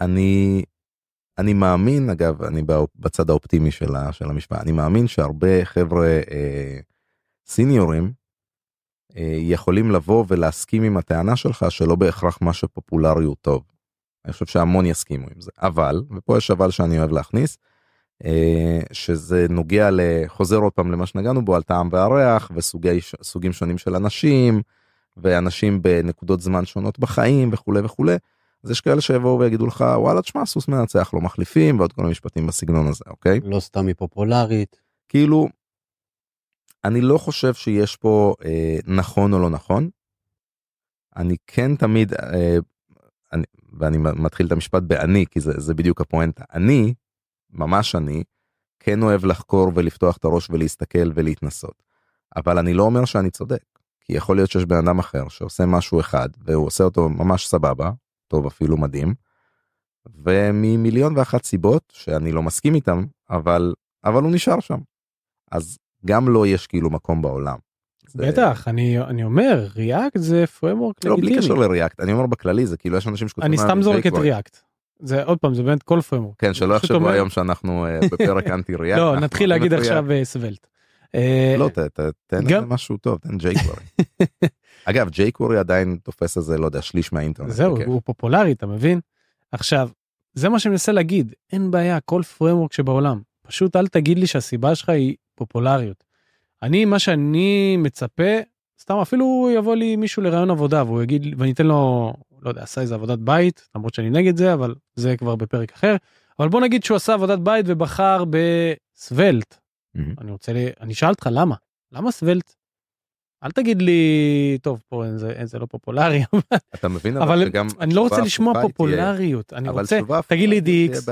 אני אני מאמין אגב אני בצד האופטימי של, של המשפט אני מאמין שהרבה חבר'ה אה, סיניורים אה, יכולים לבוא ולהסכים עם הטענה שלך שלא בהכרח מה שפופולרי הוא טוב. אני חושב שהמון יסכימו עם זה אבל ופה יש אבל שאני אוהב להכניס אה, שזה נוגע לחוזר עוד פעם למה שנגענו בו על טעם והריח וסוגי סוגים שונים של אנשים ואנשים בנקודות זמן שונות בחיים וכולי וכולי. אז יש כאלה שיבואו ויגידו לך וואלה תשמע סוס מנצח לא מחליפים ועוד כל המשפטים בסגנון הזה אוקיי לא סתם היא פופולרית כאילו אני לא חושב שיש פה אה, נכון או לא נכון. אני כן תמיד אה, אני, ואני מתחיל את המשפט באני כי זה, זה בדיוק הפואנטה אני ממש אני כן אוהב לחקור ולפתוח את הראש ולהסתכל ולהתנסות. אבל אני לא אומר שאני צודק כי יכול להיות שיש בן אדם אחר שעושה משהו אחד והוא עושה אותו ממש סבבה טוב אפילו מדהים. וממיליון ואחת סיבות שאני לא מסכים איתם אבל אבל הוא נשאר שם. אז גם לו לא יש כאילו מקום בעולם. בטח אני אני אומר React זה framework לא בלי קשר ל-React אני אומר בכללי זה כאילו יש אנשים שכותבים אני סתם זורק את React. זה עוד פעם זה באמת כל framework. כן שלא יחשבו היום שאנחנו אה, בפרק אנטי React. לא נתחיל להגיד עכשיו Svelte. אה, לא תן משהו טוב תן ג'ייקוורי. אגב ג'ייקוורי עדיין תופס איזה לא יודע שליש מהאינטרנט. זהו הוא פופולרי אתה מבין. עכשיו זה מה שאני מנסה להגיד אין בעיה כל פרמורק שבעולם פשוט אל תגיד לי שהסיבה שלך היא פופולריות. אני מה שאני מצפה סתם אפילו יבוא לי מישהו לרעיון עבודה והוא יגיד ואני אתן לו לא יודע עשה איזה עבודת בית למרות שאני נגד זה אבל זה כבר בפרק אחר אבל בוא נגיד שהוא עשה עבודת בית ובחר בסוולט. Mm-hmm. אני רוצה לי אני אשאל אותך למה למה סוולט אל תגיד לי טוב פה זה, זה לא פופולרי אתה מבין אבל גם אני לא רוצה לשמוע פופולריות אני רוצה תגיד לי DX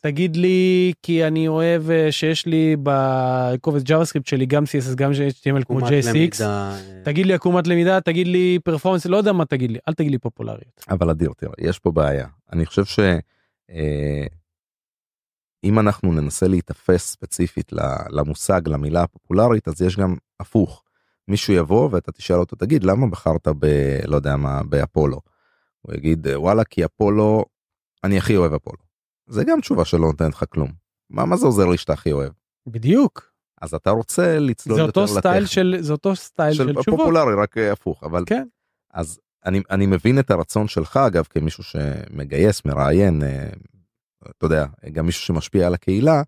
תגיד לי כי אני אוהב אה, שיש לי בקובץ JavaScript שלי גם css גם html כמו JSX אה. תגיד לי עקומת למידה תגיד לי performance לא יודע מה תגיד לי אל תגיד לי פופולריות אבל אדיר תראה יש פה בעיה אני חושב ש. אה, אם אנחנו ננסה להיתפס ספציפית למושג למילה הפופולרית אז יש גם הפוך. מישהו יבוא ואתה תשאל אותו תגיד למה בחרת ב... לא יודע מה באפולו. הוא יגיד וואלה כי אפולו אני הכי אוהב אפולו. זה גם תשובה שלא נותנת לך כלום. מה מה זה עוזר לי שאתה הכי אוהב? בדיוק. אז אתה רוצה לצלול זה יותר אותו סטייל של זה אותו סטייל של, של תשובות. פופולרי רק אה, הפוך אבל כן. אז אני אני מבין את הרצון שלך אגב כמישהו שמגייס מראיין אה, אתה יודע גם מישהו שמשפיע על הקהילה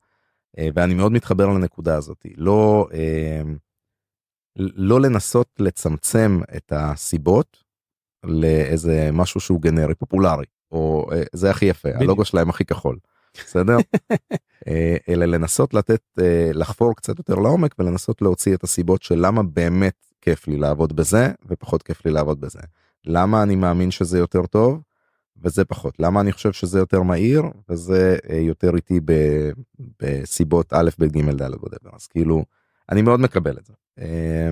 אה, ואני מאוד מתחבר לנקודה הזאת לא לא לנסות לצמצם את הסיבות לאיזה משהו שהוא גנרי פופולרי או אה, זה הכי יפה בדיוק. הלוגו שלהם הכי כחול בסדר אה, אלא לנסות לתת אה, לחפור קצת יותר לעומק ולנסות להוציא את הסיבות של למה באמת כיף לי לעבוד בזה ופחות כיף לי לעבוד בזה למה אני מאמין שזה יותר טוב וזה פחות למה אני חושב שזה יותר מהיר וזה יותר איטי בסיבות א' ב' ג' ד' whatever. אז כאילו אני מאוד מקבל את זה אה,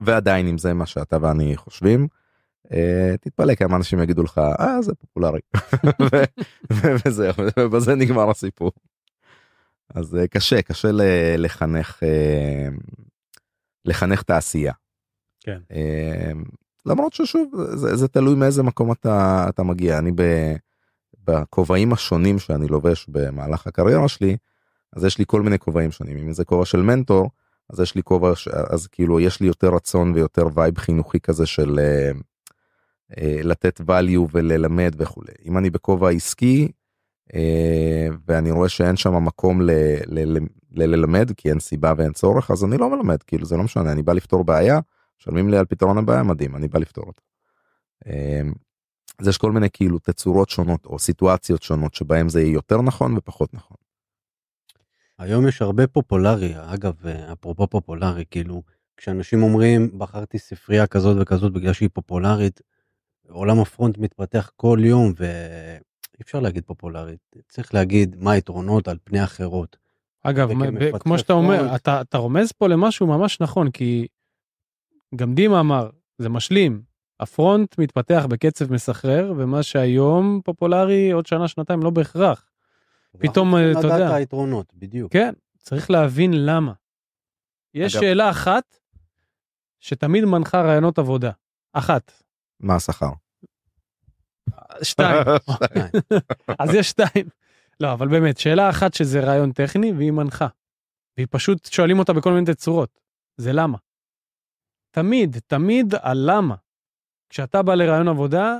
ועדיין אם זה מה שאתה ואני חושבים אה, תתפלא כמה אנשים יגידו לך אה זה פופולרי וזהו ובזה נגמר הסיפור. אז אה, קשה קשה לחנך אה, לחנך תעשייה. כן. אה, למרות ששוב זה, זה תלוי מאיזה מקום אתה אתה מגיע אני בכובעים השונים שאני לובש במהלך הקריירה שלי אז יש לי כל מיני כובעים שונים אם זה כובע של מנטור אז יש לי כובע אז כאילו יש לי יותר רצון ויותר vibe חינוכי כזה של אה, אה, לתת value וללמד וכולי אם אני בכובע עסקי אה, ואני רואה שאין שם מקום ל, ל, ל, ל, ללמד כי אין סיבה ואין צורך אז אני לא מלמד כאילו זה לא משנה אני בא לפתור בעיה משלמים לי על פתרון הבעיה מדהים אני בא לפתור אותה. אז יש כל מיני כאילו תצורות שונות או סיטואציות שונות שבהם זה יהיה יותר נכון ופחות נכון. היום יש הרבה פופולרי, אגב, אה, אפרופו פופולרי, כאילו, כשאנשים אומרים, בחרתי ספרייה כזאת וכזאת בגלל שהיא פופולרית, עולם הפרונט מתפתח כל יום, ואי אפשר להגיד פופולרית, צריך להגיד מה היתרונות על פני אחרות. אגב, כמו שאתה אומר, פרונט. אתה, אתה רומז פה למשהו ממש נכון, כי גם דימה אמר, זה משלים. הפרונט מתפתח בקצב מסחרר, ומה שהיום פופולרי עוד שנה, שנתיים לא בהכרח. פתאום, אנחנו אתה צריכים יודע. לדעת את היתרונות, בדיוק. כן, צריך להבין למה. יש אגב- שאלה אחת שתמיד מנחה רעיונות עבודה. אחת. מה השכר? שתיים. אז יש שתיים. לא, אבל באמת, שאלה אחת שזה רעיון טכני והיא מנחה. והיא פשוט שואלים אותה בכל מיני תצורות. זה למה. תמיד, תמיד הלמה. כשאתה בא לרעיון עבודה,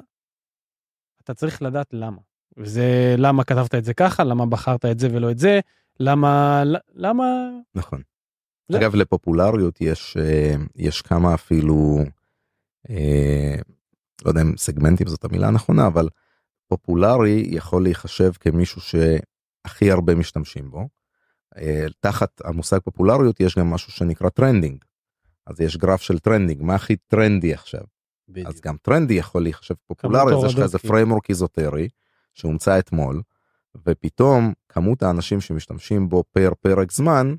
אתה צריך לדעת למה. וזה למה כתבת את זה ככה, למה בחרת את זה ולא את זה, למה, למה, נכון. זה- אגב לפופולריות יש אה, יש כמה אפילו אה, לא יודע אם סגמנטים זאת המילה הנכונה אבל פופולרי יכול להיחשב כמישהו שהכי הרבה משתמשים בו. אה, תחת המושג פופולריות יש גם משהו שנקרא trending. אז יש גרף של trending מה הכי טרנדי עכשיו בדיוק. אז גם טרנדי יכול להיחשב פופולרי אז יש לך איזה. framework איזוטרי שהומצא אתמול ופתאום כמות האנשים שמשתמשים בו per פרק זמן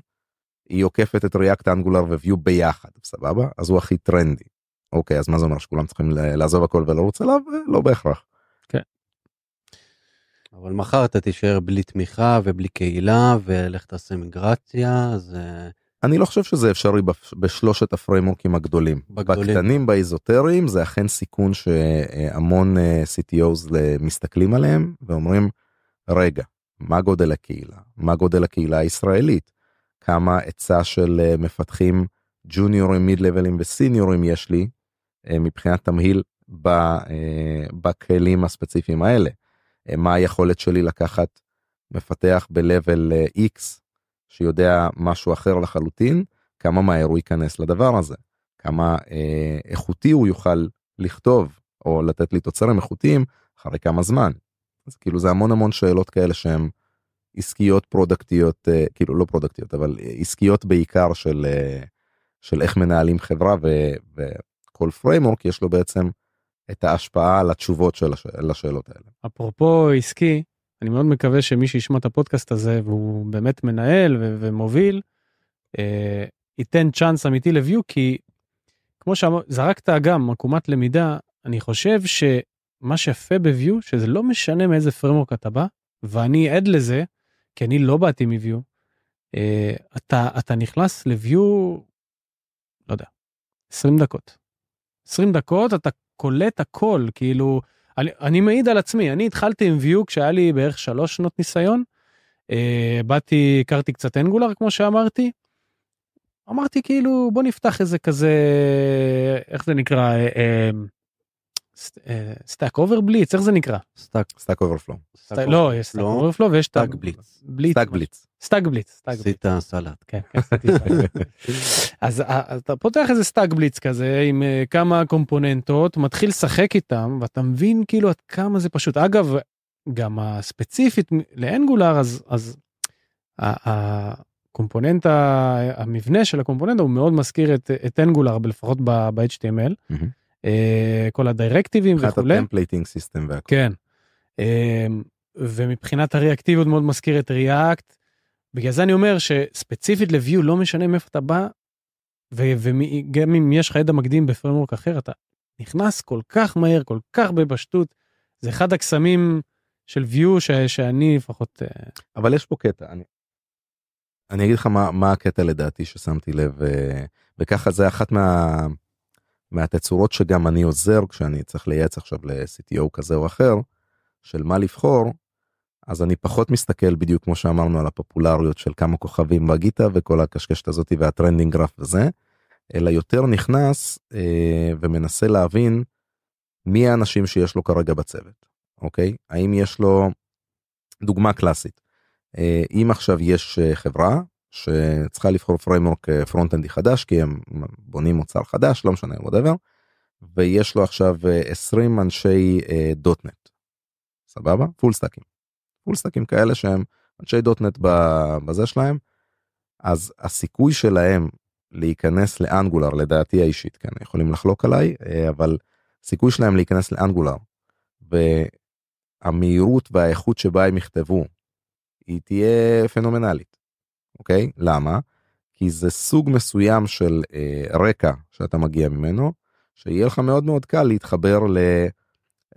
היא עוקפת את React Angular ו-Vue ביחד סבבה אז הוא הכי טרנדי. אוקיי אז מה זה אומר שכולם צריכים לעזוב הכל ולרוץ עליו לא בהכרח. אבל מחר אתה תישאר בלי תמיכה ובלי קהילה, ולך תעשה מיגרציה, אז אה, אני לא חושב שזה אפשרי בשלושת הפריימורקים הגדולים. בגדולים. בקטנים באיזוטריים זה אכן סיכון שהמון אה, CTOs ל- מסתכלים עליהם ואומרים רגע מה גודל הקהילה מה גודל הקהילה הישראלית כמה היצע של אה, מפתחים ג'וניורים מיד לבלים וסיניורים יש לי אה, מבחינת תמהיל אה, בכלים הספציפיים האלה. אה, מה היכולת שלי לקחת מפתח ב-level אה, X שיודע משהו אחר לחלוטין כמה מהר הוא ייכנס לדבר הזה כמה אה, איכותי הוא יוכל לכתוב או לתת לי תוצרים איכותיים אחרי כמה זמן. אז כאילו זה המון המון שאלות כאלה שהן עסקיות פרודקטיות אה, כאילו לא פרודקטיות אבל עסקיות בעיקר של אה, של איך מנהלים חברה ו, וכל framework יש לו בעצם את ההשפעה על התשובות של הש, לשאלות האלה. אפרופו עסקי, אני מאוד מקווה שמי שישמע את הפודקאסט הזה והוא באמת מנהל ו- ומוביל, אה, ייתן צ'אנס אמיתי ל-Vue, כי כמו שזרקת גם עקומת למידה, אני חושב שמה שיפה ב-Vue, שזה לא משנה מאיזה framework אתה בא, ואני עד לזה, כי אני לא באתי מ-view, אה, אתה, אתה נכנס ל-view, לא יודע, 20 דקות. 20 דקות אתה קולט הכל, כאילו, אני, אני מעיד על עצמי, אני התחלתי עם view כשהיה לי בערך שלוש שנות ניסיון. אה, באתי, הכרתי קצת אנגולר כמו שאמרתי. אמרתי כאילו בוא נפתח איזה כזה, איך זה נקרא, אה, אה, Stack Overblitz איך זה נקרא Stack Stack Overflow. לא יש Stack Overflow ויש StackBlitz. סטאק בליץ. סטאק בליץ. סטאק בליץ. עשית סלט. כן, כן. אז אה, אז אתה פותח איזה סטאק בליץ כזה עם אה, כמה קומפוננטות מתחיל לשחק איתם ואתה מבין כאילו עד כמה זה פשוט אגב גם הספציפית ל-Angular אז אז ה component המבנה של ה component הוא מאוד מזכיר את Angular לפחות ב-HTML. אה, כל הדירקטיבים מבחינת וכולי. ה templating system והכל. כן. אמ, ומבחינת הריאקטיביות מאוד מזכיר את React. בגלל זה אני אומר שספציפית ל-Vue לא משנה מאיפה אתה בא. וגם אם יש לך ידע מקדים ב framework אחר אתה נכנס כל כך מהר כל כך בפשטות. זה אחד הקסמים של Vue ש- שאני לפחות אה, אבל יש פה קטע אני. אני אגיד לך מה מה הקטע לדעתי ששמתי לב אה, וככה זה אחת מה מהתצורות שגם אני עוזר כשאני צריך לייעץ עכשיו ל-CTO כזה או אחר של מה לבחור. אז אני פחות מסתכל בדיוק כמו שאמרנו על הפופולריות של כמה כוכבים בגיטהאב וכל הקשקשת הזאתי וה trending graph וזה אלא יותר נכנס אה, ומנסה להבין מי האנשים שיש לו כרגע בצוות אוקיי האם יש לו דוגמה קלאסית אה, אם עכשיו יש אה, חברה שצריכה לבחור framework front-end י חדש כי הם בונים מוצר חדש לא משנה whatever ויש לו עכשיו אה, 20 אנשי אה, .NET סבבה? full stack ים full stack ים כאלה שהם אנשי. .NET בזה שלהם. אז הסיכוי שלהם להיכנס ל Angular לדעתי האישית כן יכולים לחלוק עליי אה, אבל סיכוי שלהם להיכנס ל Angular והמהירות והאיכות שבה הם יכתבו היא תהיה פנומנלית. אוקיי? למה? כי זה סוג מסוים של אה, רקע שאתה מגיע ממנו שיהיה לך מאוד מאוד קל להתחבר ל,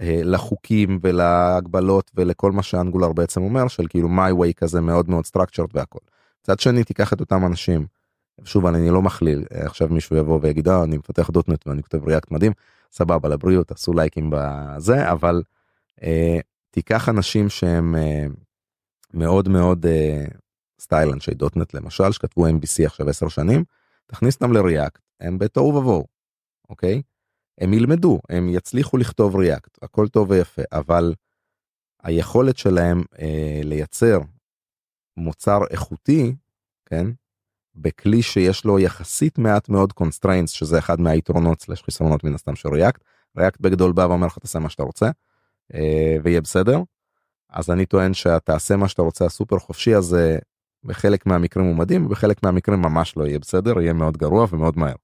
אה, לחוקים ולהגבלות ולכל מה שאנגולר בעצם אומר של כאילו my way כזה מאוד מאוד structured והכל. מצד שני תיקח את אותם אנשים. שוב אני לא מכליל אה, עכשיו מישהו יבוא ויגיד אה, אני מפתח דוטנט ואני כותב ריאקט מדהים סבבה לבריאות עשו לייקים בזה אבל אה, תיקח אנשים שהם אה, מאוד מאוד אה, סטייל אנשי דוטנט למשל שכתבו MVC עכשיו 10 שנים תכניס אותם לריאקט הם בתוהו ובוהו אוקיי הם ילמדו הם יצליחו לכתוב ריאקט הכל טוב ויפה אבל היכולת שלהם אה, לייצר מוצר איכותי כן בכלי שיש לו יחסית מעט מאוד constraints שזה אחד מהיתרונות סלש חסרונות מן הסתם של ריאקט ריאקט בגדול בא ואומר לך תעשה מה שאתה רוצה אה, ויהיה בסדר. אז אני טוען שתעשה מה שאתה רוצה הסופר חופשי הזה בחלק מהמקרים הוא מדהים ובחלק מהמקרים ממש לא יהיה בסדר יהיה מאוד גרוע ומאוד מהר.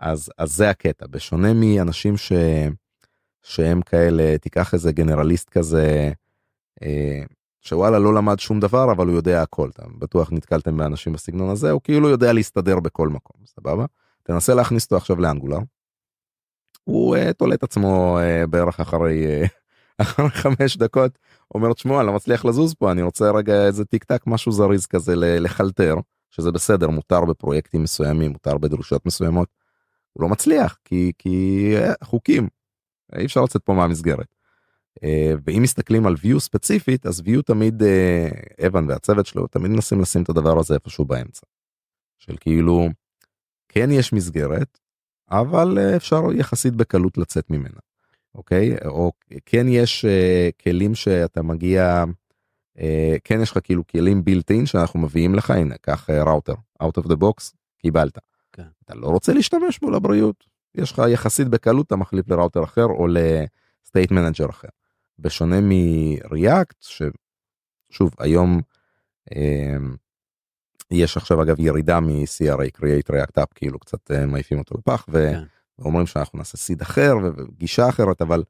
אז אז זה הקטע בשונה מאנשים ש... שהם כאלה תיקח איזה גנרליסט כזה אה, שוואלה לא למד שום דבר אבל הוא יודע הכל אתה בטוח נתקלתם באנשים בסגנון הזה הוא כאילו יודע להסתדר בכל מקום סבבה תנסה להכניס אותו עכשיו לאנגולר. הוא uh, תולה את עצמו uh, בערך אחרי uh, אחרי חמש דקות אומר תשמעו אני לא מצליח לזוז פה אני רוצה רגע איזה טיק טק משהו זריז כזה לחלטר שזה בסדר מותר בפרויקטים מסוימים מותר בדרישות מסוימות. הוא לא מצליח כי כי אה, חוקים אי אפשר לצאת פה מהמסגרת. אה, ואם מסתכלים על view ספציפית אז view תמיד אה, אבן והצוות שלו תמיד מנסים לשים את הדבר הזה איפשהו באמצע. של כאילו כן יש מסגרת אבל אפשר יחסית בקלות לצאת ממנה. אוקיי או כן יש אה, כלים שאתה מגיע אה, כן יש לך כאילו כלים built in שאנחנו מביאים לך הנה קח אה, router out of the box קיבלת. כן. אתה לא רוצה להשתמש בו לבריאות יש לך יחסית בקלות אתה מחליף לראוטר אחר או ל state manager אחר. בשונה מ React ששוב היום אה, יש עכשיו אגב ירידה מ-CRA create react up כאילו קצת אה, מעיפים אותו לפח ו... כן. ואומרים שאנחנו נעשה סיד אחר וגישה אחרת אבל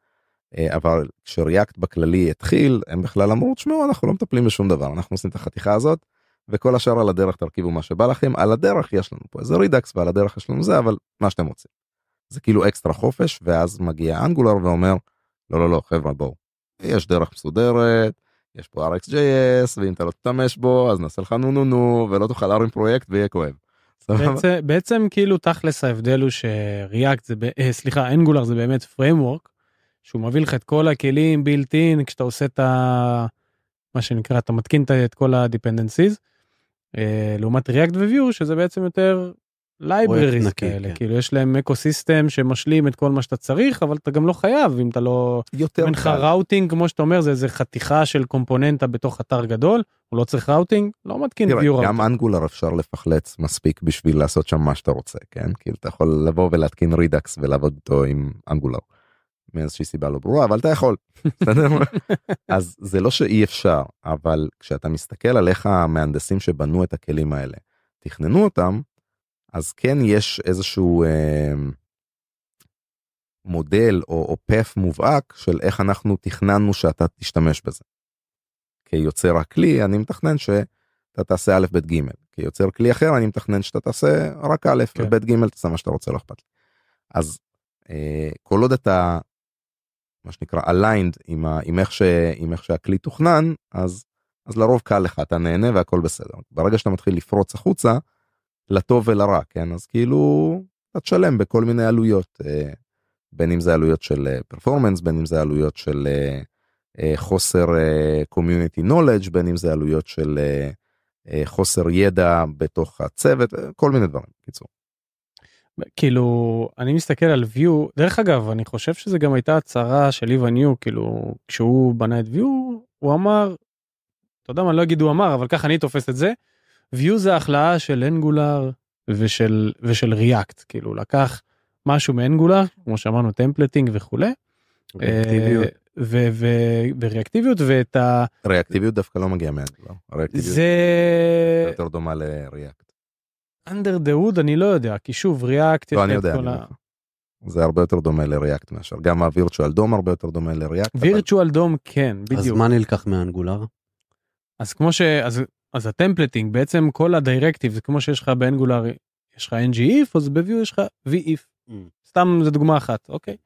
אה, אבל כשריאקט בכללי התחיל הם בכלל אמרו תשמעו אנחנו לא מטפלים בשום דבר אנחנו עושים את החתיכה הזאת וכל השאר על הדרך תרכיבו מה שבא לכם על הדרך יש לנו פה איזה רידקס ועל הדרך יש לנו זה אבל מה שאתם רוצים. זה כאילו אקסטרה חופש ואז מגיע אנגולר ואומר לא לא לא חברה בואו יש דרך מסודרת יש פה RxJS ואם אתה לא תשתמש בו אז נעשה לך נו נו נו ולא תוכל להרים פרויקט ויהיה כואב. בעצם, בעצם כאילו תכלס ההבדל הוא ש React זה, ב- אה, סליחה, Angular זה באמת framework, שהוא מביא לך את כל הכלים built in כשאתה עושה את ה... מה שנקרא, אתה מתקין את- כל ה-dependencies, אה, לעומת React ו Vue שזה בעצם יותר נקי, כאלה, כן. כאילו יש להם ecosystem שמשלים את כל מה שאתה צריך, אבל אתה גם לא חייב אם אתה לא... יותר אין לך. routing כמו שאתה אומר זה איזה חתיכה של קומפוננטה בתוך אתר גדול, הוא לא צריך routing, לא מתקין תראה, Vue גם routing. Angular אפשר לפחלץ מספיק בשביל לעשות שם מה שאתה רוצה כן כאילו אתה יכול לבוא ולהתקין Redux ולעבוד איתו עם Angular. מאיזושהי סיבה לא ברורה אבל אתה יכול. אז זה לא שאי אפשר אבל כשאתה מסתכל על איך המהנדסים שבנו את הכלים האלה תכננו אותם אז כן יש איזשהו אה, מודל או, או path מובהק של איך אנחנו תכננו שאתה תשתמש בזה. כיוצר הכלי אני מתכנן שאתה תעשה א' ב' ג' כיוצר כלי אחר אני מתכנן שאתה תעשה רק א' כן. וב' ג' תעשה מה שאתה רוצה לא אכפת לי. אז אה, כל עוד אתה מה שנקרא aligned עם, ה, עם, איך ש, עם איך שהכלי תוכנן אז אז לרוב קל לך אתה נהנה והכל בסדר ברגע שאתה מתחיל לפרוץ החוצה לטוב ולרע כן אז כאילו אתה תשלם בכל מיני עלויות אה, בין אם זה עלויות של פרפורמנס בין אם זה עלויות של אה, אה, חוסר community knowledge בין אם זה עלויות של אה, אה, חוסר ידע בתוך הצוות אה, כל מיני דברים קיצור. כאילו אני מסתכל על Vue דרך אגב אני חושב שזה גם הייתה הצהרה של Evan You כאילו כשהוא בנה את Vue הוא אמר. אתה יודע מה אני לא אגיד הוא אמר אבל ככה אני תופס את זה. Vue זה ההכלאה של Angular ושל ושל React כאילו לקח משהו מ Angular כמו שאמרנו templating וכולי. אובייקטיביות. ו- ו- וריאקטיביות ואת ה... ריאקטיביות דווקא לא מגיע מאנגולר. הריאקטיביות זה יותר דומה לריאקט. under the hood אני לא יודע כי שוב ריאקט לא אני יודע. אני יודע. זה הרבה יותר דומה לריאקט מאשר גם הווירטואל דום הרבה יותר דומה לריאקט. אבל- וירטואל דום כן אז בדיוק מה נלקח מאנגולר? אז כמו ש... אז, אז הטמפלטינג בעצם כל הדירקטיב זה כמו שיש לך באנגולר יש לך ng if אז בביו יש לך v if Mm. סתם זה דוגמה אחת אוקיי.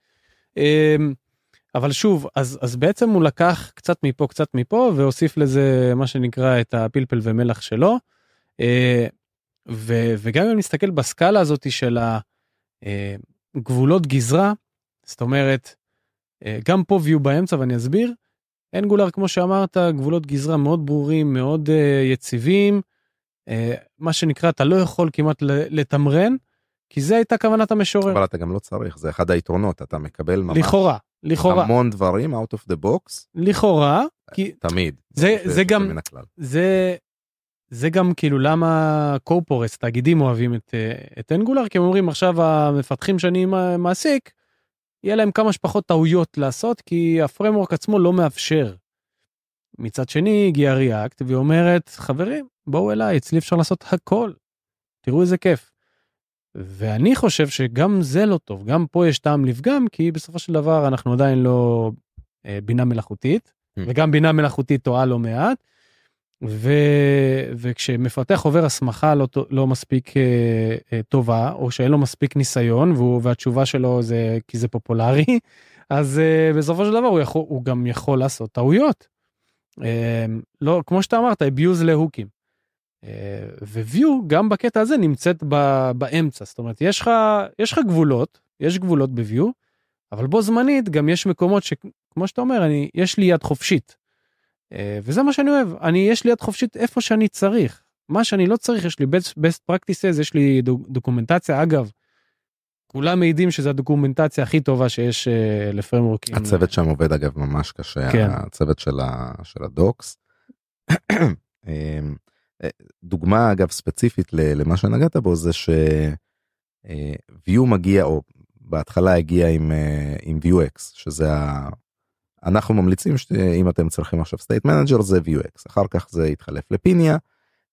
אמ, אבל שוב אז אז בעצם הוא לקח קצת מפה קצת מפה והוסיף לזה מה שנקרא את הפלפל ומלח שלו. אה, ו, וגם אם נסתכל בסקאלה הזאת של הגבולות גזרה זאת אומרת אה, גם פה view באמצע ואני אסביר. אנגולר כמו שאמרת גבולות גזרה מאוד ברורים מאוד יציבים מה שנקרא אתה לא יכול כמעט לתמרן כי זה הייתה כוונת המשורר אבל אתה גם לא צריך זה אחד היתרונות אתה מקבל ממש לכאורה לכאורה המון דברים out of the box לכאורה כי תמיד. זה- זה זה גם-. זה זה גם כאילו למה קורפורס תאגידים אוהבים את, אה, את אנגולר כי הם אומרים עכשיו המפתחים שאני מע- מעסיק יהיה להם כמה שפחות טעויות לעשות כי הפרמורק עצמו לא מאפשר. מצד שני הגיע ריאקט והיא אומרת חברים בואו אליי אצלי אפשר לעשות הכל. תראו איזה כיף. ואני חושב שגם זה לא טוב גם פה יש טעם לפגם כי בסופו של דבר אנחנו עדיין לא אה, בינה מלאכותית Mm. וגם בינה מלאכותית טועה לא מעט. ו... וכשמפתח עובר הסמכה לא, לא מספיק אה, אה, טובה או שאין לו מספיק ניסיון והוא, והתשובה שלו זה כי זה פופולרי אז אה, בסופו של דבר הוא, יכול, הוא גם יכול לעשות טעויות. אה, לא כמו שאתה אמרת abuse להוקים. אה, וויו גם בקטע הזה נמצאת ב, באמצע זאת אומרת יש לך יש לך גבולות יש גבולות בוויו אבל בו זמנית גם יש מקומות שכמו שאתה אומר אני יש לי יד חופשית. אה, וזה מה שאני אוהב אני יש לי יד חופשית איפה שאני צריך מה שאני לא צריך יש לי best, best practices יש לי דוק, דוקומנטציה אגב. כולם מעידים שזו הדוקומנטציה הכי טובה שיש אה, לפרמורקים. הצוות שם עובד אגב ממש קשה כן. הצוות של, ה, של הדוקס. אה, דוגמה אגב ספציפית למה שנגעת בו זה ש-view מגיע או בהתחלה הגיע עם, אה, עם vuex שזה ה... אנחנו ממליצים שאם אתם צריכים עכשיו state manager זה vuex אחר כך זה יתחלף לפיניה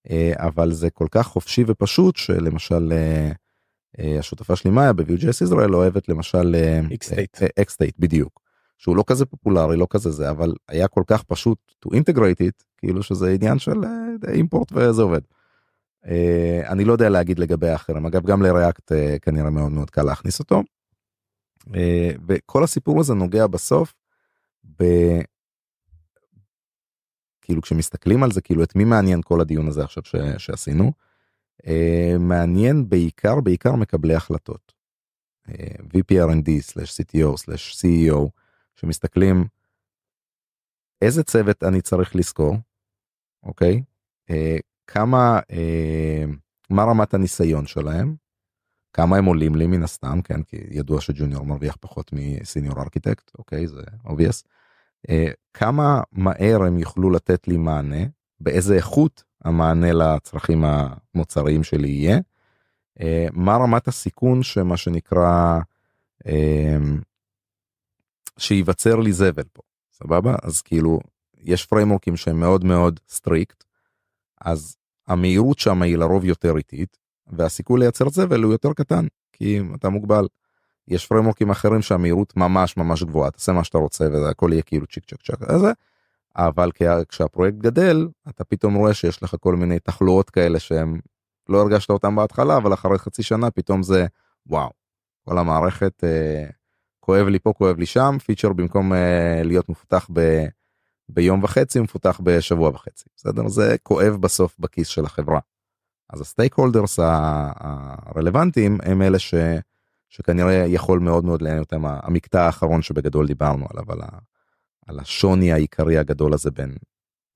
אה, אבל זה כל כך חופשי ופשוט שלמשל אה, אה, השותפה שלי מאיה ב-Vue.js ישראל אוהבת למשל אה. אה, Xstate בדיוק שהוא לא כזה פופולרי לא כזה זה אבל היה כל כך פשוט to integrate it כאילו שזה עניין של אה, אימפורט וזה עובד. אה, אני לא יודע להגיד לגבי האחרים אגב גם לריאקט אה, כנראה מאוד מאוד קל להכניס אותו. וכל הסיפור הזה נוגע בסוף ב... כאילו כשמסתכלים על זה כאילו את מי מעניין כל הדיון הזה עכשיו ש, שעשינו. מעניין בעיקר בעיקר מקבלי החלטות. VPRND/CTO/CEO שמסתכלים איזה צוות אני צריך לזכור, אוקיי? אה, כמה, אה, מה רמת הניסיון שלהם, כמה הם עולים לי מן הסתם, כן, כי ידוע שג'וניור מרוויח פחות מסיניור ארכיטקט, אוקיי, זה obvious. אה, כמה מהר הם יוכלו לתת לי מענה, באיזה איכות המענה לצרכים המוצריים שלי יהיה, אה, מה רמת הסיכון שמה שנקרא, אה, שייווצר לי זבל פה, סבבה? אז כאילו, יש framework ים שהם מאוד מאוד strict, אז המהירות שם היא לרוב יותר איטית, והסיכוי לייצר זבל הוא יותר קטן, כי אתה מוגבל. יש framework ים אחרים שהמהירות ממש ממש גבוהה, תעשה מה שאתה רוצה והכל יהיה כאילו צ'יק צ'ק צ'ק הזה, אבל כשהפרויקט גדל, אתה פתאום רואה שיש לך כל מיני תחלואות כאלה שהם, לא הרגשת אותם בהתחלה, אבל אחרי חצי שנה פתאום זה וואו, כל המערכת אה, כואב לי פה, כואב לי שם, feature במקום אה, להיות מפותח ב... ביום וחצי מפותח בשבוע וחצי בסדר זה כואב בסוף בכיס של החברה. אז ה stakeholders הרלוונטיים הם אלה ש, שכנראה יכול מאוד מאוד לעניין אותם המקטע האחרון שבגדול דיברנו עליו על, ה, על השוני העיקרי הגדול הזה בין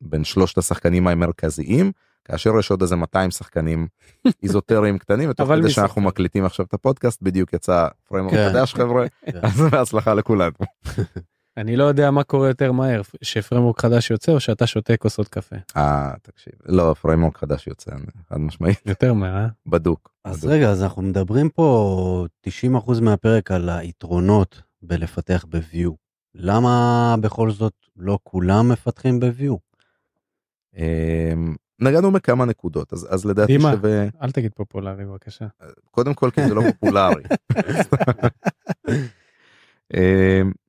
בין שלושת השחקנים המרכזיים כאשר יש עוד איזה 200 שחקנים איזוטריים קטנים ותוך כדי שאנחנו מקליטים עכשיו את הפודקאסט בדיוק יצא פריימור כן. חדש חבר'ה כן. אז בהצלחה לכולנו. אני לא יודע מה קורה יותר מהר שפרמורק חדש יוצא או שאתה שותה כוסות קפה. אה תקשיב לא פרמורק חדש יוצא חד משמעית יותר מהר אה? בדוק. אז בדוק. רגע אז אנחנו מדברים פה 90% מהפרק על היתרונות בלפתח בוויו למה בכל זאת לא כולם מפתחים בוויו. אמ, נגענו בכמה נקודות אז אז לדעתי דימה, שווה אל תגיד פופולרי בבקשה קודם כל כי זה לא פופולרי.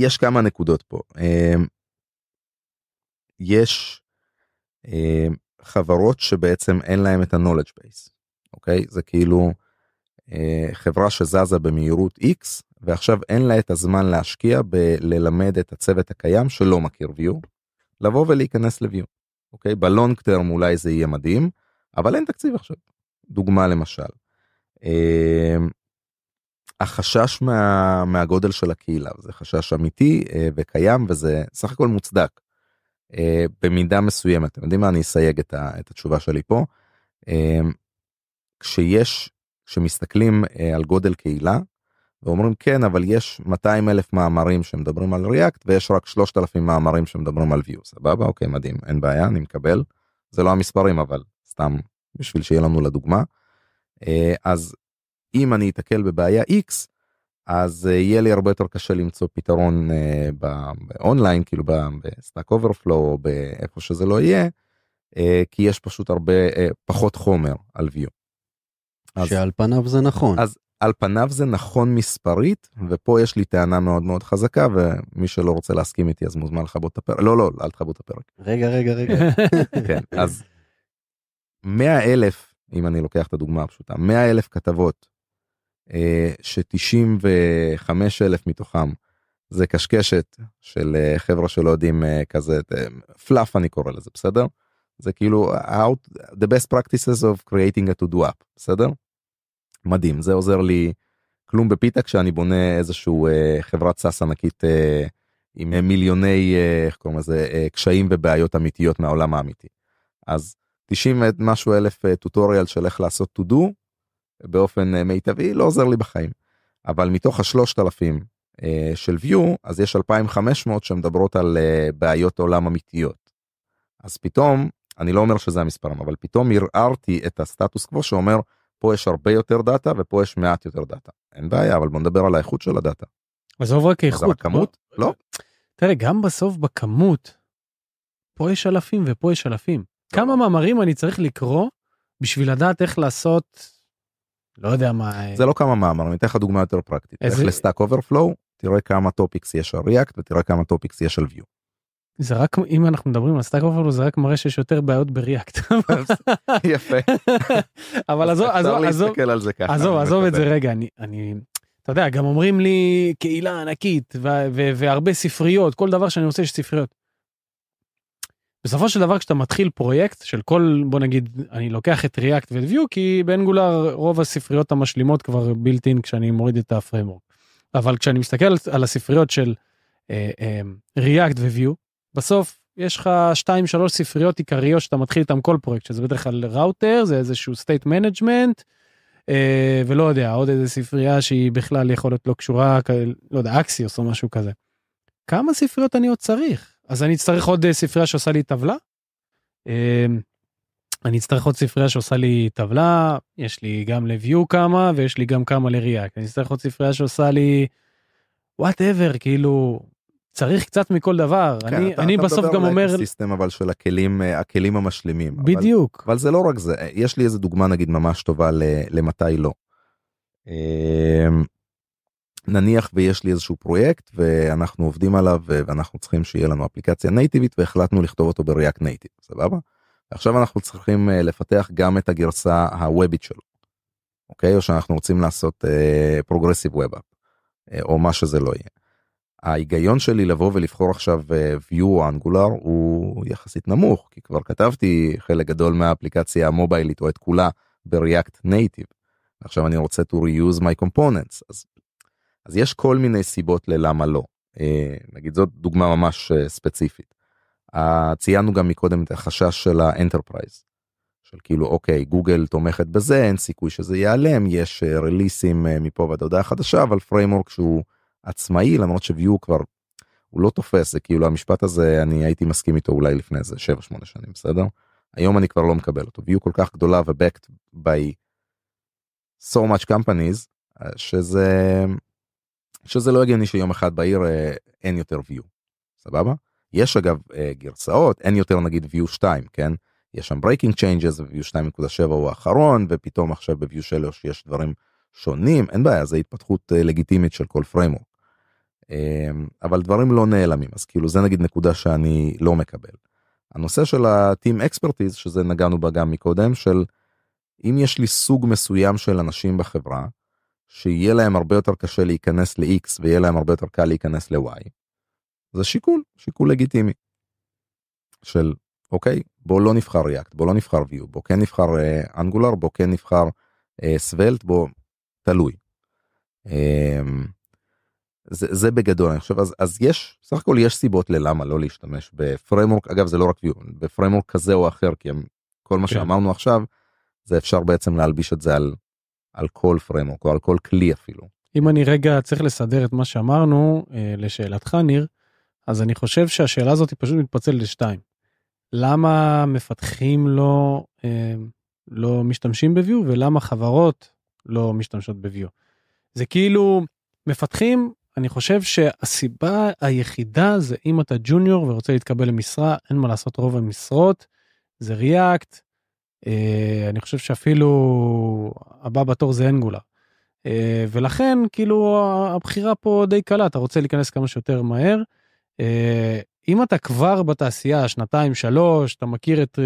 אמ, יש כמה נקודות פה. אמ, יש אמ, חברות שבעצם אין להם את ה-knowledge base, אוקיי? זה כאילו אה, חברה שזזה במהירות x ועכשיו אין לה את הזמן להשקיע בללמד את הצוות הקיים שלא מכיר view, לבוא ולהיכנס ל-view, אוקיי? בלונג טרם אולי זה יהיה מדהים, אבל אין תקציב עכשיו. דוגמה למשל. החשש מה, מהגודל של הקהילה זה חשש אמיתי אה, וקיים וזה סך הכל מוצדק. אה, במידה מסוימת אתם יודעים מה אני אסייג את, ה, את התשובה שלי פה. אה, כשיש כשמסתכלים על גודל קהילה ואומרים כן אבל יש 200 אלף מאמרים שמדברים על React ויש רק 3,000 מאמרים שמדברים על Vue סבבה אוקיי מדהים אין בעיה אני מקבל זה לא המספרים אבל סתם בשביל שיהיה לנו לדוגמה. אז אם אני אתקל בבעיה x אז אה, יהיה לי הרבה יותר קשה למצוא פתרון אה, באונליין כאילו ב Stack Overflow או באיפה שזה לא יהיה uh, כי יש פשוט הרבה פחות חומר על view. אז, שעל פניו זה נכון. אז על פניו זה נכון מספרית ופה יש לי טענה מאוד מאוד חזקה ומי שלא רוצה להסכים איתי אז מוזמן לכבות את הפרק לא לא אל תכבו את הפרק. רגע רגע רגע. כן אז 100 אלף אם אני לוקח את הדוגמה הפשוטה 100 אלף כתבות ש-95 אלף מתוכם זה קשקשת של אה, חבר'ה שלא יודעים אה, כזה פלאף אני קורא לזה בסדר? זה כאילו out the best practices of creating a to do up בסדר? מדהים זה עוזר לי כלום בפיתה כשאני בונה איזשהו אה, חברת סאס ענקית עם מיליוני איך קוראים לזה קשיים ובעיות אמיתיות מהעולם האמיתי. אז 90 משהו אלף טוטוריאל של איך לעשות to do באופן אה, מיטבי לא עוזר לי בחיים. אבל מתוך השלושת אלפים אה, של Vue אז יש 2500 שמדברות על אה, בעיות עולם אמיתיות. אז פתאום אני לא אומר שזה המספרים אבל פתאום ערערתי את הסטטוס קוו שאומר פה יש הרבה יותר data ופה יש מעט יותר data אין בעיה אבל בוא נדבר על האיכות של ה data. עזוב רק איכות. כמות? לא. תראה גם בסוף בכמות פה יש אלפים ופה יש אלפים. כמה מאמרים אני צריך לקרוא בשביל לדעת איך לעשות לא יודע מה זה לא כמה מאמר אני אתן לך דוגמה יותר פרקטית איזה... ל Stack Overflow תראה כמה topics יש על React ותראה כמה topics יש על Vue. זה רק אם אנחנו מדברים על Stack Overflow זה רק מראה שיש יותר בעיות ב React. יפה. אבל עזוב עזוב עזוב עזוב עזוב את זה רגע אני אני אתה יודע, גם אומרים לי קהילה ענקית והרבה ספריות, כל דבר שאני רוצה יש ספריות. בסופו של דבר כשאתה מתחיל פרויקט של כל בוא נגיד אני לוקח את React ו Vue כי ב Angular רוב הספריות המשלימות כבר built in כשאני מוריד את ה framework. אבל כשאני מסתכל על הספריות של ריאקט uh, וויו בסוף יש לך 2-3 ספריות עיקריות שאתה מתחיל איתם כל פרויקט שזה בדרך כלל ראוטר זה איזשהו state management uh, ולא יודע עוד איזה ספרייה שהיא בכלל יכול להיות לא קשורה לא יודע אקסיוס או משהו כזה. כמה ספריות אני עוד צריך אז אני אצטרך עוד אה, ספרייה שעושה לי טבלה. אמ, אני אצטרך עוד ספרייה שעושה לי טבלה יש לי גם לביו כמה ויש לי גם כמה לריאקט אני אצטרך עוד ספרייה שעושה לי whatever כאילו צריך קצת מכל דבר כן, אני אתה, אני אתה בסוף גם אומר system אבל של הכלים אה, הכלים המשלימים בדיוק אבל, אבל זה לא רק זה יש לי איזה דוגמה נגיד ממש טובה למתי לא. נניח ויש לי איזשהו פרויקט ואנחנו עובדים עליו ואנחנו צריכים שיהיה לנו אפליקציה נייטיבית והחלטנו לכתוב אותו ב React Native סבבה. עכשיו אנחנו צריכים אה, לפתח גם את הגרסה הוובית שלו. אוקיי או שאנחנו רוצים לעשות progressive web או מה שזה לא יהיה. ההיגיון שלי לבוא ולבחור עכשיו אה, Vue או Angular הוא יחסית נמוך כי כבר כתבתי חלק גדול מהאפליקציה המוביילית או את כולה ב React Native. עכשיו אני רוצה to reuse my components אז אז יש כל מיני סיבות ללמה לא. אה, נגיד זאת דוגמה ממש אה, ספציפית. אה, ציינו גם מקודם את החשש של ה enterprise. של כאילו אוקיי גוגל תומכת בזה אין סיכוי שזה ייעלם יש רליסים מפה ועד הודעה חדשה אבל framework שהוא עצמאי למרות ש Vue כבר הוא לא תופס זה כאילו המשפט הזה אני הייתי מסכים איתו אולי לפני איזה 7-8 שנים בסדר היום אני כבר לא מקבל אותו Vue כל כך גדולה ו backed by so much companies שזה שזה לא הגיוני שיום אחד בהיר אה, אין יותר Vue. סבבה? יש אגב אה, גרסאות אין יותר נגיד view 2 כן יש שם breaking changes ו-view 2.7 הוא האחרון ופתאום עכשיו ב-view 3 יש דברים שונים אין בעיה זה התפתחות אה, לגיטימית של כל framework. אבל דברים לא נעלמים אז כאילו זה נגיד נקודה שאני לא מקבל. הנושא של ה-team expertise שזה נגענו בה גם מקודם של אם יש לי סוג מסוים של אנשים בחברה שיהיה להם הרבה יותר קשה להיכנס ל-X ויהיה להם הרבה יותר קל להיכנס ל-Y. זה שיקול, שיקול לגיטימי. של אוקיי בוא לא נבחר React בוא לא נבחר Vue בוא כן נבחר אה, Angular בוא כן נבחר אה, Svelte בוא תלוי. אמ, זה, זה בגדול אני חושב אז, אז יש סך הכל יש סיבות ללמה לא להשתמש ב framework אגב זה לא רק Vue ב framework כזה או אחר כי הם, כל מה כן. שאמרנו עכשיו זה אפשר בעצם להלביש את זה על על כל framework או על כל כלי אפילו. אם אני רגע צריך לסדר את מה שאמרנו אה, לשאלתך ניר, אז אני חושב שהשאלה הזאת פשוט מתפצלת לשתיים. למה מפתחים לא, אה, לא משתמשים בוויו ולמה חברות לא משתמשות בוויו. זה כאילו מפתחים אני חושב שהסיבה היחידה זה אם אתה ג'וניור ורוצה להתקבל למשרה אין מה לעשות רוב המשרות זה ריאקט אני חושב שאפילו הבא בתור זה אנגולר. אה, ולכן כאילו הבחירה פה די קלה אתה רוצה להיכנס כמה שיותר מהר. אה, אם אתה כבר בתעשייה שנתיים שלוש אתה מכיר את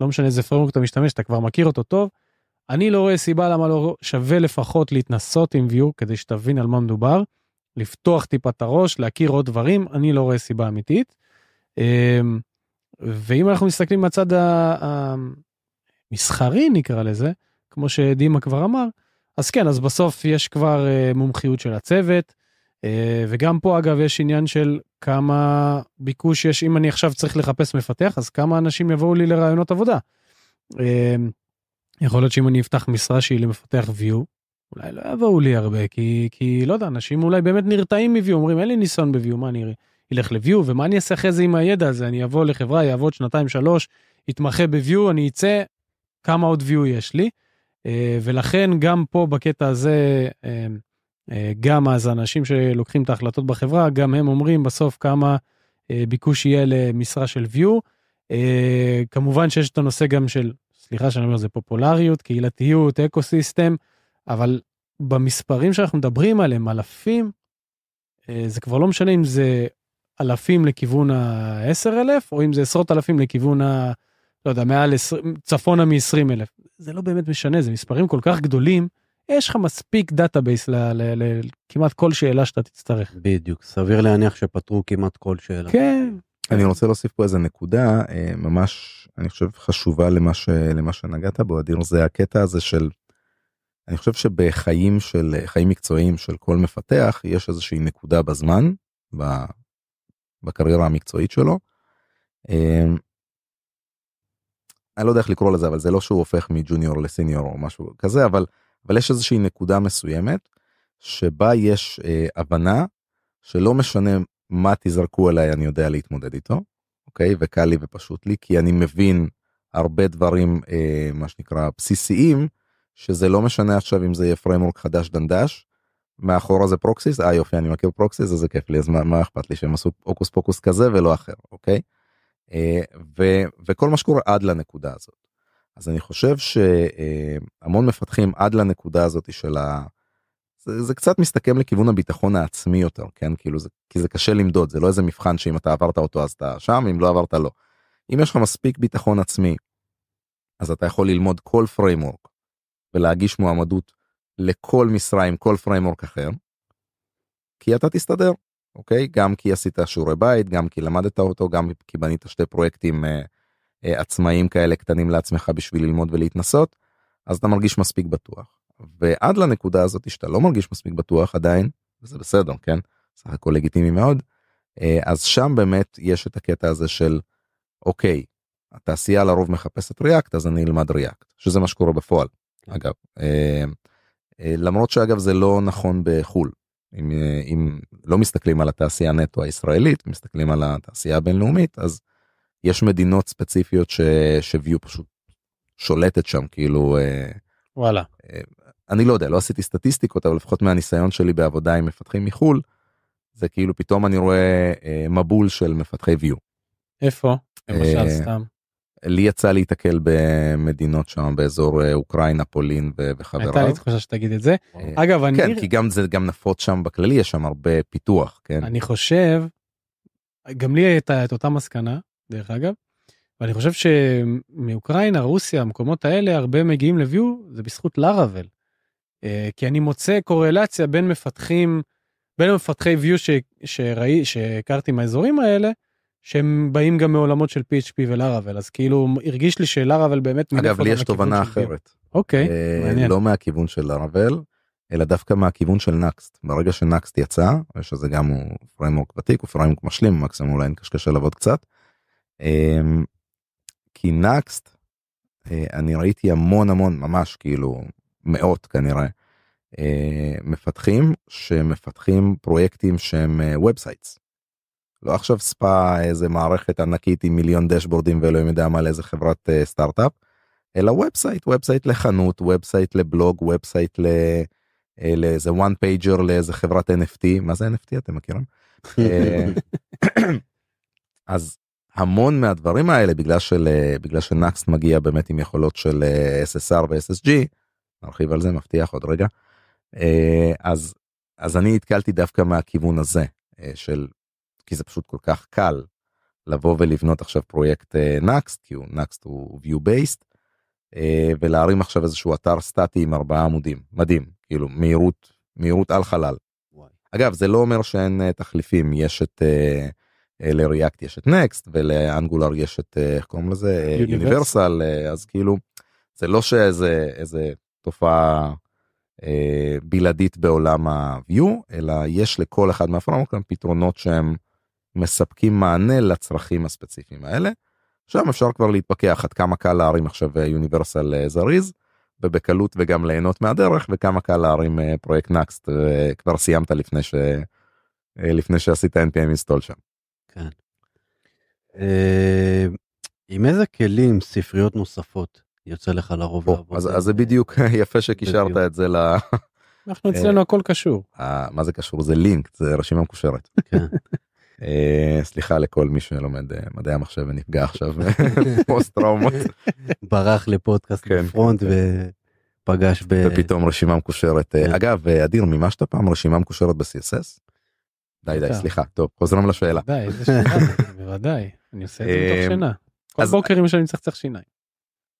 לא משנה איזה פרמוק אתה משתמש אתה כבר מכיר אותו טוב. אני לא רואה סיבה למה לא שווה לפחות להתנסות עם view כדי שתבין על מה מדובר. לפתוח טיפה את הראש להכיר עוד דברים אני לא רואה סיבה אמיתית. ואם אנחנו מסתכלים מהצד מסחרי נקרא לזה, כמו שדימה כבר אמר, אז כן, אז בסוף יש כבר uh, מומחיות של הצוות, uh, וגם פה אגב יש עניין של כמה ביקוש יש, אם אני עכשיו צריך לחפש מפתח, אז כמה אנשים יבואו לי לרעיונות עבודה. Uh, יכול להיות שאם אני אפתח משרה שהיא למפתח view, אולי לא יבואו לי הרבה, כי, כי לא יודע, אנשים אולי באמת נרתעים מ-view, אומרים אין לי ניסיון ב-view, מה אני אלך ל-view, ומה אני אעשה אחרי זה עם הידע הזה, אני אבוא לחברה, יעבוד שנתיים שלוש, יתמחה ב-view, אני אצא, כמה עוד view יש לי. אה, ולכן גם פה בקטע הזה, אה, אה, גם אז האנשים שלוקחים את ההחלטות בחברה, גם הם אומרים בסוף כמה ביקוש יהיה למשרה של view. כמובן שיש את הנושא גם של, סליחה שאני אומר, זה פופולריות, קהילתיות, אקו סיסטם, אבל במספרים שאנחנו מדברים עליהם, אלפים, זה כבר לא משנה אם זה אלפים לכיוון ה-10,000 או אם זה עשרות אלפים לכיוון ה... לא יודע, מעל 20, צפונה מ-20 אלף. זה לא באמת משנה, זה מספרים כל כך גדולים, יש לך מספיק database לכמעט כל שאלה שאתה תצטרך. בדיוק, סביר להניח שפתרו כמעט כל שאלה. כן. אני רוצה להוסיף פה איזה נקודה אה, ממש אני חושב חשובה למה ש... למה שנגעת בו אדיר זה הקטע הזה של. אני חושב שבחיים של חיים מקצועיים של כל מפתח יש איזושהי נקודה בזמן ב... בקריירה המקצועית שלו. אני לא יודע איך לקרוא לזה אבל זה לא שהוא הופך מג'וניור לסיניור או משהו כזה אבל אבל יש איזושהי נקודה מסוימת שבה יש אה, הבנה שלא משנה מה תזרקו אליי אני יודע להתמודד איתו אוקיי וקל לי ופשוט לי כי אני מבין הרבה דברים אה, מה שנקרא בסיסיים שזה לא משנה עכשיו אם זה יהיה framework חדש דנדש. מאחורה זה proxies אה יופי אני מכיר proxies אז זה כיף לי אז מה, מה אכפת לי שהם עשו הוקוס פוקוס כזה ולא אחר אוקיי. אה, ו, וכל מה שקורה עד לנקודה הזאת. אז אני חושב שהמון מפתחים עד לנקודה הזאת של ה... זה, זה קצת מסתכם לכיוון הביטחון העצמי יותר כן כאילו זה כי זה קשה למדוד זה לא איזה מבחן שאם אתה עברת אותו אז אתה שם אם לא עברת לא. אם יש לך מספיק ביטחון עצמי אז אתה יכול ללמוד כל framework ולהגיש מועמדות לכל משרה עם כל framework אחר. כי אתה תסתדר אוקיי? גם כי עשית שיעורי בית גם כי למדת אותו גם כי בנית שתי פרויקטים אה, אה, עצמאיים כאלה קטנים לעצמך בשביל ללמוד ולהתנסות אז אתה מרגיש מספיק בטוח. ועד לנקודה הזאת שאתה לא מרגיש מספיק בטוח עדיין וזה בסדר כן? סך הכל לגיטימי מאוד אה, אז שם באמת יש את הקטע הזה של אוקיי התעשייה לרוב מחפשת ריאקט אז אני אלמד ריאקט שזה מה שקורה בפועל. אגב אה, למרות שאגב זה לא נכון בחול אם, אם לא מסתכלים על התעשייה נטו הישראלית מסתכלים על התעשייה הבינלאומית אז יש מדינות ספציפיות שוויו פשוט שולטת שם כאילו וואלה אני לא יודע לא עשיתי סטטיסטיקות אבל לפחות מהניסיון שלי בעבודה עם מפתחים מחול זה כאילו פתאום אני רואה אה, מבול של מפתחי view. איפה? למשל סתם. לי יצא להיתקל במדינות שם באזור אה, אוקראינה פולין וחבריו. הייתה לי תחושה שתגיד את זה. אגב אני... כן כי גם זה גם נפוץ שם בכללי יש שם הרבה פיתוח כן. אני חושב גם לי הייתה את אותה מסקנה דרך אגב. ואני חושב שמאוקראינה רוסיה המקומות האלה הרבה מגיעים לביו זה בזכות לארוול. אה, כי אני מוצא קורלציה בין מפתחים בין מפתחי Vue שראי שהכרתי מהאזורים האלה שהם באים גם מעולמות של PHP ו Laravel אז כאילו הרגיש לי ש Laravel באמת אגב לי יש תובנה אחרת אוקיי אה, לא מהכיוון של Laravel אלא דווקא מהכיוון של Nuxt ברגע ש Nuxt יצא שזה גם הוא framework ותיק הוא framework משלים מקסימום אולי נקשקש לעבוד קצת. אמ, כי Nuxt אה, אני ראיתי המון המון ממש כאילו מאות כנראה אה, מפתחים שמפתחים פרויקטים שהם websites. אה, לא עכשיו SPA איזה מערכת ענקית עם מיליון דשבורדים ואלוהים יודע מה לאיזה חברת סטארט-אפ אלא website website לחנות website לבלוג website ל... לאיזה one pager לאיזה חברת NFT מה זה NFT אתם מכירים? אז המון מהדברים האלה בגלל של בגלל שנקסט מגיע באמת עם יכולות של SSR ו-SSG נרחיב על זה מבטיח עוד רגע אז אז אני נתקלתי דווקא מהכיוון הזה של כי זה פשוט כל כך קל לבוא ולבנות עכשיו פרויקט נקסט כי הוא נקסט הוא view based ולהרים עכשיו איזשהו אתר סטטי עם ארבעה עמודים. מדהים. כאילו מהירות מהירות על חלל. אגב זה לא אומר שאין תחליפים. יש את. לריאקט יש את נקסט ולאנגולר יש את איך קוראים לזה? יוניברסל אז כאילו זה לא שאיזה איזה תופעה אה, בלעדית בעולם ה-view אלא יש לכל אחד מהפרמוק פתרונות שהם מספקים מענה לצרכים הספציפיים האלה. שם אפשר כבר להתפכח עד כמה קל להרים עכשיו יוניברסל זריז ובקלות וגם ליהנות מהדרך וכמה קל להרים פרויקט נקסט כבר סיימת לפני ש... לפני שעשית npm install שם. כן. אה, עם איזה כלים ספריות נוספות יוצא לך לרוב לעבוד? אז, אז זה בדיוק יפה שקישרת את זה ל... אנחנו אצלנו הכל קשור. אה, מה זה קשור? זה לינק, זה רשימה מקושרת. כן. אה, סליחה לכל מי שלומד מדעי המחשב ונפגע עכשיו פוסט טראומות. ברח לפודקאסט כן, ב front כן, ופגש ב... ופתאום רשימה מקושרת. כן. אגב, אדיר, מימשת פעם רשימה מקושרת ב-CSS? די די סליחה טוב חוזרים לשאלה. בוודאי אני עושה את זה מתוך שינה. כל בוקר אם שאני צריך צריך שיניים.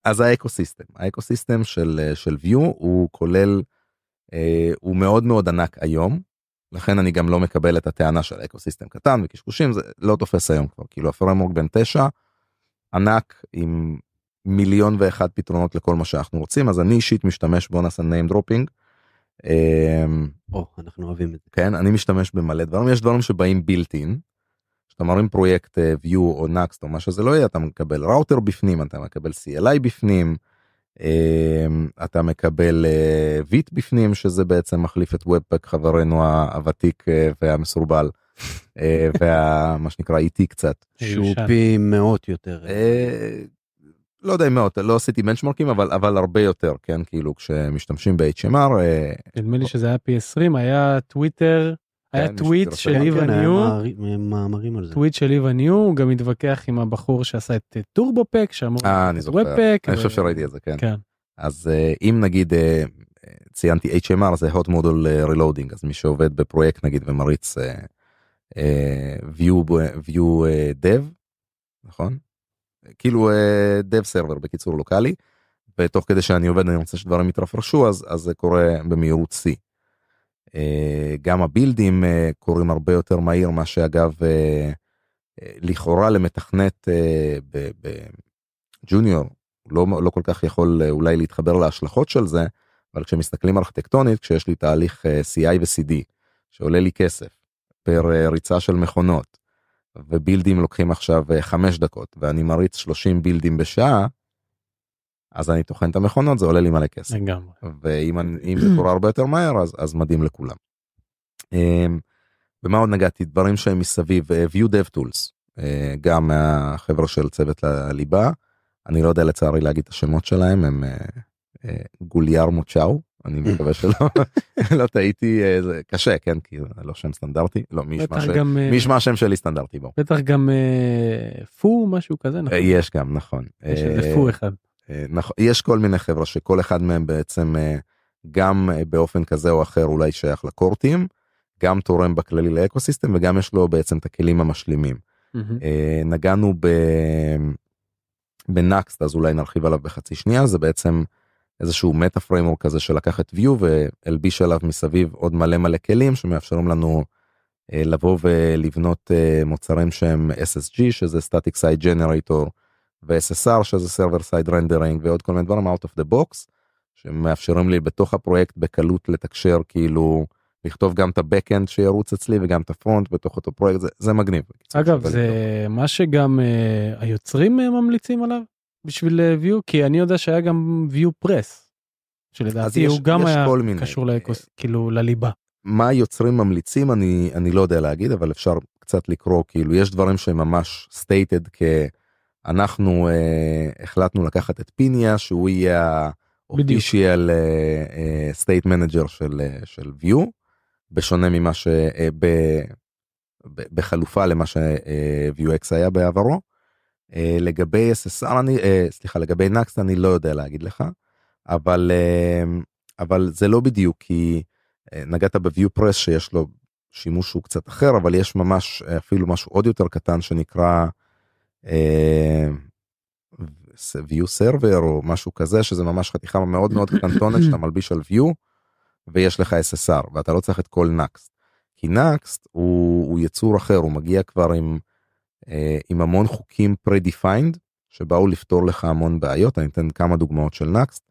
אז ה ecosystem ה ecosystem של של Vue הוא כולל אה, הוא מאוד מאוד ענק היום. לכן אני גם לא מקבל את הטענה של ecosystem קטן וקשקושים זה לא תופס היום כבר כאילו ה framework בן תשע ענק עם מיליון ואחד פתרונות לכל מה שאנחנו רוצים אז אני אישית משתמש בוא נעשה name dropping. אמ, או, אנחנו אוהבים את זה. כן אני משתמש במלא דברים יש דברים שבאים בילטין. כשאתה מרים פרויקט אה, view או נקסט או מה שזה לא יהיה אתה מקבל ראוטר בפנים אתה מקבל CLI בפנים. אמ, אתה מקבל ויט בפנים שזה בעצם מחליף את ובפק חברנו הוותיק אה, והמסורבל אה, ומה שנקרא איטי קצת. שהוא. פי מאות יותר. אה, לא יודע אם מאות לא עשיתי בנצ'מרקים אבל אבל הרבה יותר כן כאילו כשמשתמשים ב-HMR אה, נדמה לי שזה היה פי 20 היה טוויטר היה כן, טוויט של. Evan כן, ניו מאמר- מאמרים על זה. טוויט של Evan You הוא גם התווכח עם הבחור שעשה את Turbopack שאמור אה זוכר Webpack, אני חושב שראיתי את זה כן כן אז אה, אם נגיד אה, ציינתי HMR זה hot model reloading אז מי שעובד בפרויקט נגיד ומריץ view view dev נכון כאילו dev server בקיצור לוקאלי ותוך כדי שאני עובד אני רוצה שדברים יתרפרשו אז אז זה קורה במהירות שיא. אה, גם הבילדים אה, קורים הרבה יותר מהיר מה שאגב אה, לכאורה למתכנת בג'וניור לא, לא כל כך יכול אולי להתחבר להשלכות של זה, אבל כשמסתכלים ארכיטקטונית, כשיש לי תהליך CI ו-CD שעולה לי כסף פר ריצה של מכונות, ובילדים לוקחים עכשיו אה, חמש דקות, ואני מריץ 30 בילדים בשעה, אז אני טוחן את המכונות, זה עולה לי מלא כסף. לגמרי ואם אני- זה קורה הרבה יותר מהר, אז, אז מדהים לכולם. אמ, במה עוד נגעתי? דברים שהם מסביב, אה, View Dev Tools, אה, גם מהחבר'ה של צוות הליבה. אני לא יודע לצערי להגיד את השמות שלהם הם אה, אה, גוליארמו צ'או אני מקווה שלא לא טעיתי זה קשה כן כי זה לא שם סטנדרטי לא מי ישמע גם מי ישמע השם שלי סטנדרטי בו בטח גם פו משהו כזה נכון יש גם נכון יש איזה פו אחד נכון יש כל מיני חבר'ה שכל אחד מהם בעצם אה, גם אה, באופן כזה או אחר אולי שייך לקורטים גם תורם בכללי לאקוסיסטם וגם יש לו בעצם את הכלים המשלימים. אה, נגענו ב... בנקסט אז אולי נרחיב עליו בחצי שנייה זה בעצם איזשהו מטה פריימור כזה שלקח את view והלביש עליו מסביב עוד מלא מלא כלים שמאפשרים לנו אה, לבוא ולבנות אה, מוצרים שהם SSG שזה static site generator ו-SSR שזה server side rendering ועוד כל מיני דברים out of the box שמאפשרים לי בתוך הפרויקט בקלות לתקשר כאילו לכתוב גם את ה-Backend שירוץ אצלי וגם את הפרונט בתוך אותו פרויקט זה, זה מגניב. אגב זה לבדוק. מה שגם אה, היוצרים אה, ממליצים עליו בשביל אה, view כי אני יודע שהיה גם view press שלדעתי יש- הוא גם יש היה מיני. קשור לאקוס כאילו לליבה. מה יוצרים ממליצים אני אני לא יודע להגיד אבל אפשר קצת לקרוא כאילו יש דברים שהם ממש stated כאנחנו אה, החלטנו לקחת את פיניה שהוא יהיה. ה-official אה, אה, state manager של אה, של view בשונה ממה ש... אה, ב, ב, בחלופה למה ש-Vuex היה בעברו. אה, לגבי SSR אני אה, סליחה לגבי נקסט אני לא יודע להגיד לך אבל אה, אבל זה לא בדיוק כי אה, נגעת פרס שיש לו שימוש שהוא קצת אחר אבל יש ממש אפילו משהו עוד יותר קטן שנקרא view server או משהו כזה שזה ממש חתיכה מאוד מאוד קטנטונת שאתה מלביש על view ויש לך SSR ואתה לא צריך את כל נקסט. כי נקסט הוא, הוא יצור אחר הוא מגיע כבר עם, אה, עם המון חוקים pre-defined שבאו לפתור לך המון בעיות אני אתן כמה דוגמאות של נקסט.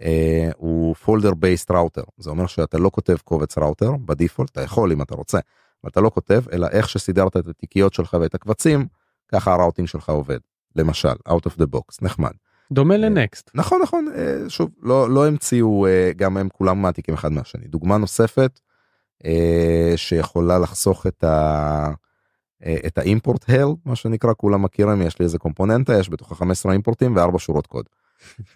אה, הוא folder based router זה אומר שאתה לא כותב קובץ ראוטר בדיפולט אתה יכול אם אתה רוצה אבל אתה לא כותב אלא איך שסידרת את התיקיות שלך ואת הקבצים ככה הראוטינג שלך עובד למשל out of the box נחמד דומה ל Next. נכון נכון אה, שוב לא לא המציאו אה, גם הם כולם מעתיקים אחד מהשני דוגמה נוספת אה, שיכולה לחסוך את ה... אה, את ה import hell מה שנקרא כולם מכירים יש לי איזה קומפוננטה יש בתוכה 15 אימפורטים וארבע שורות קוד.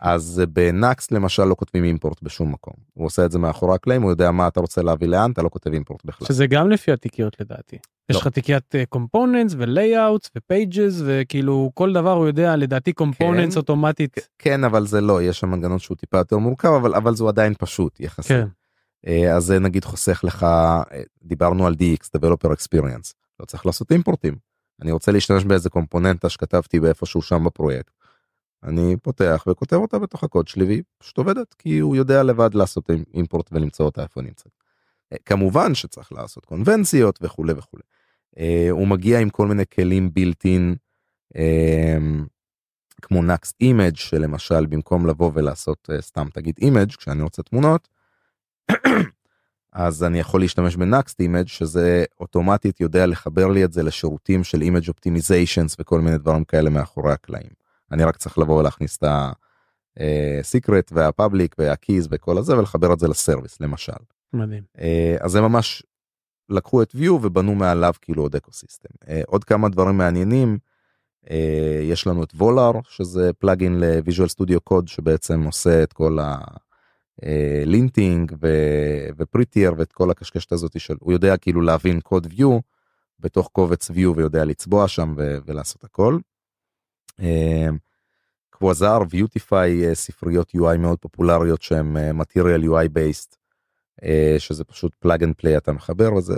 אז ב Nuxt למשל לא כותבים import בשום מקום הוא עושה את זה מאחורי הקלעים הוא יודע מה אתה רוצה להביא לאן אתה לא כותב import בכלל. שזה גם לפי התיקיות לדעתי. יש לא. לך תיקיית components ו layouts ו pages וכאילו כל דבר הוא יודע לדעתי קומפוננטס כן. אוטומטית. כן אבל זה לא יש שם מנגנון שהוא טיפה יותר מורכב אבל אבל זה עדיין פשוט יחסית. כן. אה, אז זה נגיד חוסך לך אה, דיברנו על DX Developer Experience לא צריך לעשות אימפורטים אני רוצה להשתמש באיזה קומפוננטה שכתבתי באיפשהו שם בפרויקט. אני פותח וכותב אותה בתוך הקוד שלי והיא פשוט עובדת כי הוא יודע לבד לעשות אימפורט ולמצוא אותה איפה נמצאת. אה, כמובן שצריך לעשות קונבנציות וכולי וכולי. אה, הוא מגיע עם כל מיני כלים built-in כמו Nuxt Image שלמשל במקום לבוא ולעשות סתם תגיד image כשאני רוצה תמונות. אז אני יכול להשתמש ב Nuxt Image שזה אוטומטית יודע לחבר לי את זה לשירותים של image optimizations וכל מיני דברים כאלה מאחורי הקלעים. אני רק צריך לבוא ולהכניס את ה secret וה public וה keys וכל הזה ולחבר את זה ל service למשל. מדהים. אה, אז זה ממש לקחו את Vue ובנו מעליו כאילו עוד ecosystem. אה, עוד כמה דברים מעניינים. אה, יש לנו את Volar שזה plugin ל Visual Studio Code שבעצם עושה את כל ה... linting ו Prettier ואת כל הקשקשת הזאת של הוא יודע כאילו להבין קוד Vue בתוך קובץ Vue ויודע לצבוע שם ולעשות הכל. Quasar ו Vuetify ספריות UI מאוד פופולריות שהם material UI based שזה פשוט plug and play אתה מחבר וזה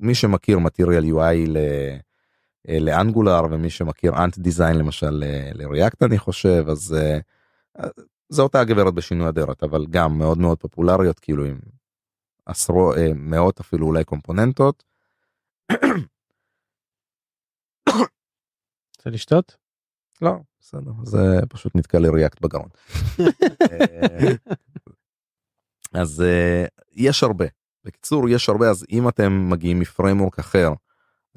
מי שמכיר material UI ל Angular ומי שמכיר Ant Design למשל ל React אני חושב אז זה אותה הגברת בשינוי אדרת אבל גם מאוד מאוד פופולריות כאילו עם עשרות מאות אפילו אולי קומפוננטות. רוצה לשתות? לא בסדר זה פשוט נתקע לי React בגרון. אה, אז אה, יש הרבה בקיצור יש הרבה אז אם אתם מגיעים מ framework אחר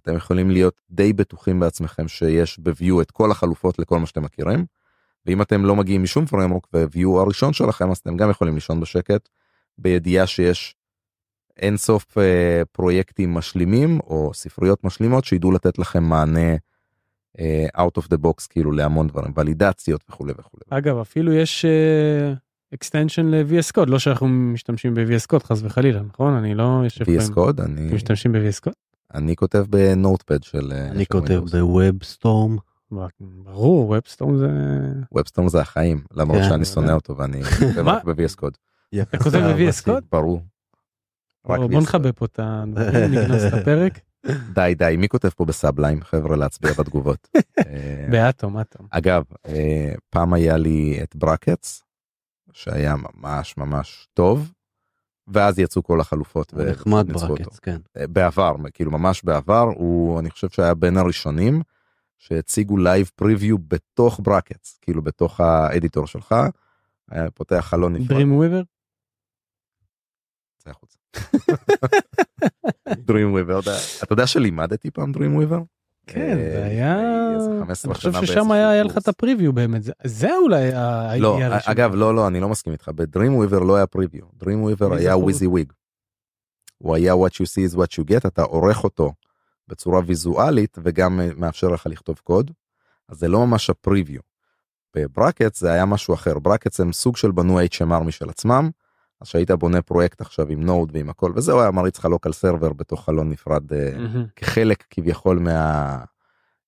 אתם יכולים להיות די בטוחים בעצמכם שיש ב Vue את כל החלופות לכל מה שאתם מכירים. ואם אתם לא מגיעים משום framework Vue הראשון שלכם אז אתם גם יכולים לישון בשקט בידיעה שיש אין סוף אה, פרויקטים משלימים או ספריות משלימות שידעו לתת לכם מענה out of the box כאילו להמון דברים ולידציות וכולי וכולי. אגב אפילו יש extension אה, ל-VS Code לא שאנחנו משתמשים ב-VS Code חס וחלילה נכון אני לא יושב VS Code אני משתמשים ב-VS Code אני כותב ב Notepad של אני כותב ב WebStorm. ברור WebStorm זה WebStorm זה החיים למרות כן, שאני שונא אותו ואני כותב ב-VS Code. אתה כותב ב-VS Code? ברור. בוא נחביא פה את הדברים, נכנס את הפרק. די די מי כותב פה ב Sublime חבר'ה להצביע בתגובות. אה, ב Atom Atom. אגב אה, פעם היה לי את Brackets שהיה ממש ממש טוב ואז יצאו כל החלופות נחמד. Brackets כן. אה, בעבר כאילו ממש בעבר הוא אני חושב שהיה בין הראשונים שהציגו live preview בתוך Brackets כאילו בתוך ה editor שלך. היה פותח חלון נפרד. Weaver? צא החוצה. Dream Weaver, אתה יודע שלימדתי פעם Dream Weaver? כן אה, זה היה איזה 15 אני חושב ששם היה היה לך. את ה preview באמת זה- אולי לא. אגב לא לא אני לא מסכים איתך ב Dreamweaver לא היה preview Dreamweaver היה? WYSIWYG. הוא היה what you see is what you get אתה עורך אותו בצורה ויזואלית וגם אה, מאפשר לך לכתוב קוד. אז זה לא ממש ה preview. ב Bracket זה היה משהו אחר Bracket הם סוג של בנו HMR משל עצמם. אז שהיית בונה פרויקט עכשיו עם Node ועם הכל וזהו היה מריץ לך local server בתוך חלון נפרד מהמם. כחלק כביכול מה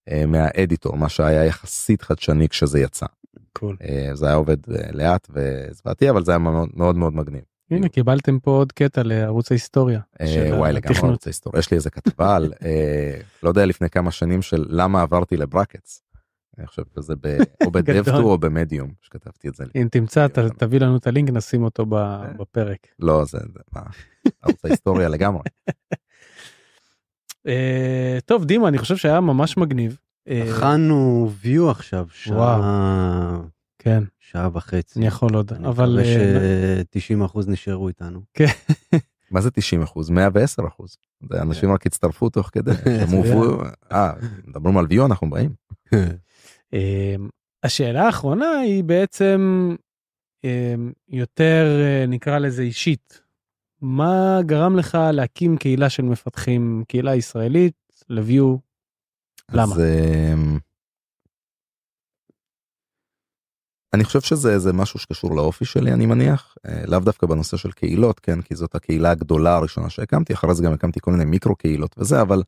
אה, מה editor מה שהיה יחסית חדשני כשזה יצא. cool. אה, זה היה עובד לאט וזוועתי אבל זה היה מאוד מאוד מאוד מגניב. הנה קיבלתם פה עוד קטע לערוץ ההיסטוריה. וואי לגמרי התכנות. רוצה היסטוריה יש לי איזה כתבה על לא יודע לפני כמה שנים של למה עברתי ל Brackets. אני חושב שזה ב- או ב dev.to. או במדיום שכתבתי את זה. אם תמצא ת- שם. תביא לנו את הלינק נשים אותו ב- בפרק. לא זה זה מה, ערוץ ההיסטוריה לגמרי. אה, טוב דימה אני חושב שהיה ממש מגניב. אה, הכנו view עכשיו שעה כן שעה וחצי. אני יכול עוד אני אבל מקווה אה, ש-90% נשארו איתנו. מה זה 90 אחוז 110 אחוז. אנשים רק הצטרפו תוך כדי. אה, מדברים על view אנחנו באים. אה, השאלה האחרונה היא בעצם אה, יותר אה, נקרא לזה אישית. מה גרם לך להקים קהילה של מפתחים קהילה ישראלית לביו למה? אז, אמ, אני חושב שזה זה משהו שקשור לאופי שלי אני מניח אה, לאו דווקא בנושא של קהילות כן כי זאת הקהילה הגדולה הראשונה שהקמתי אחרי זה גם הקמתי כל מיני מיקרו קהילות וזה אבל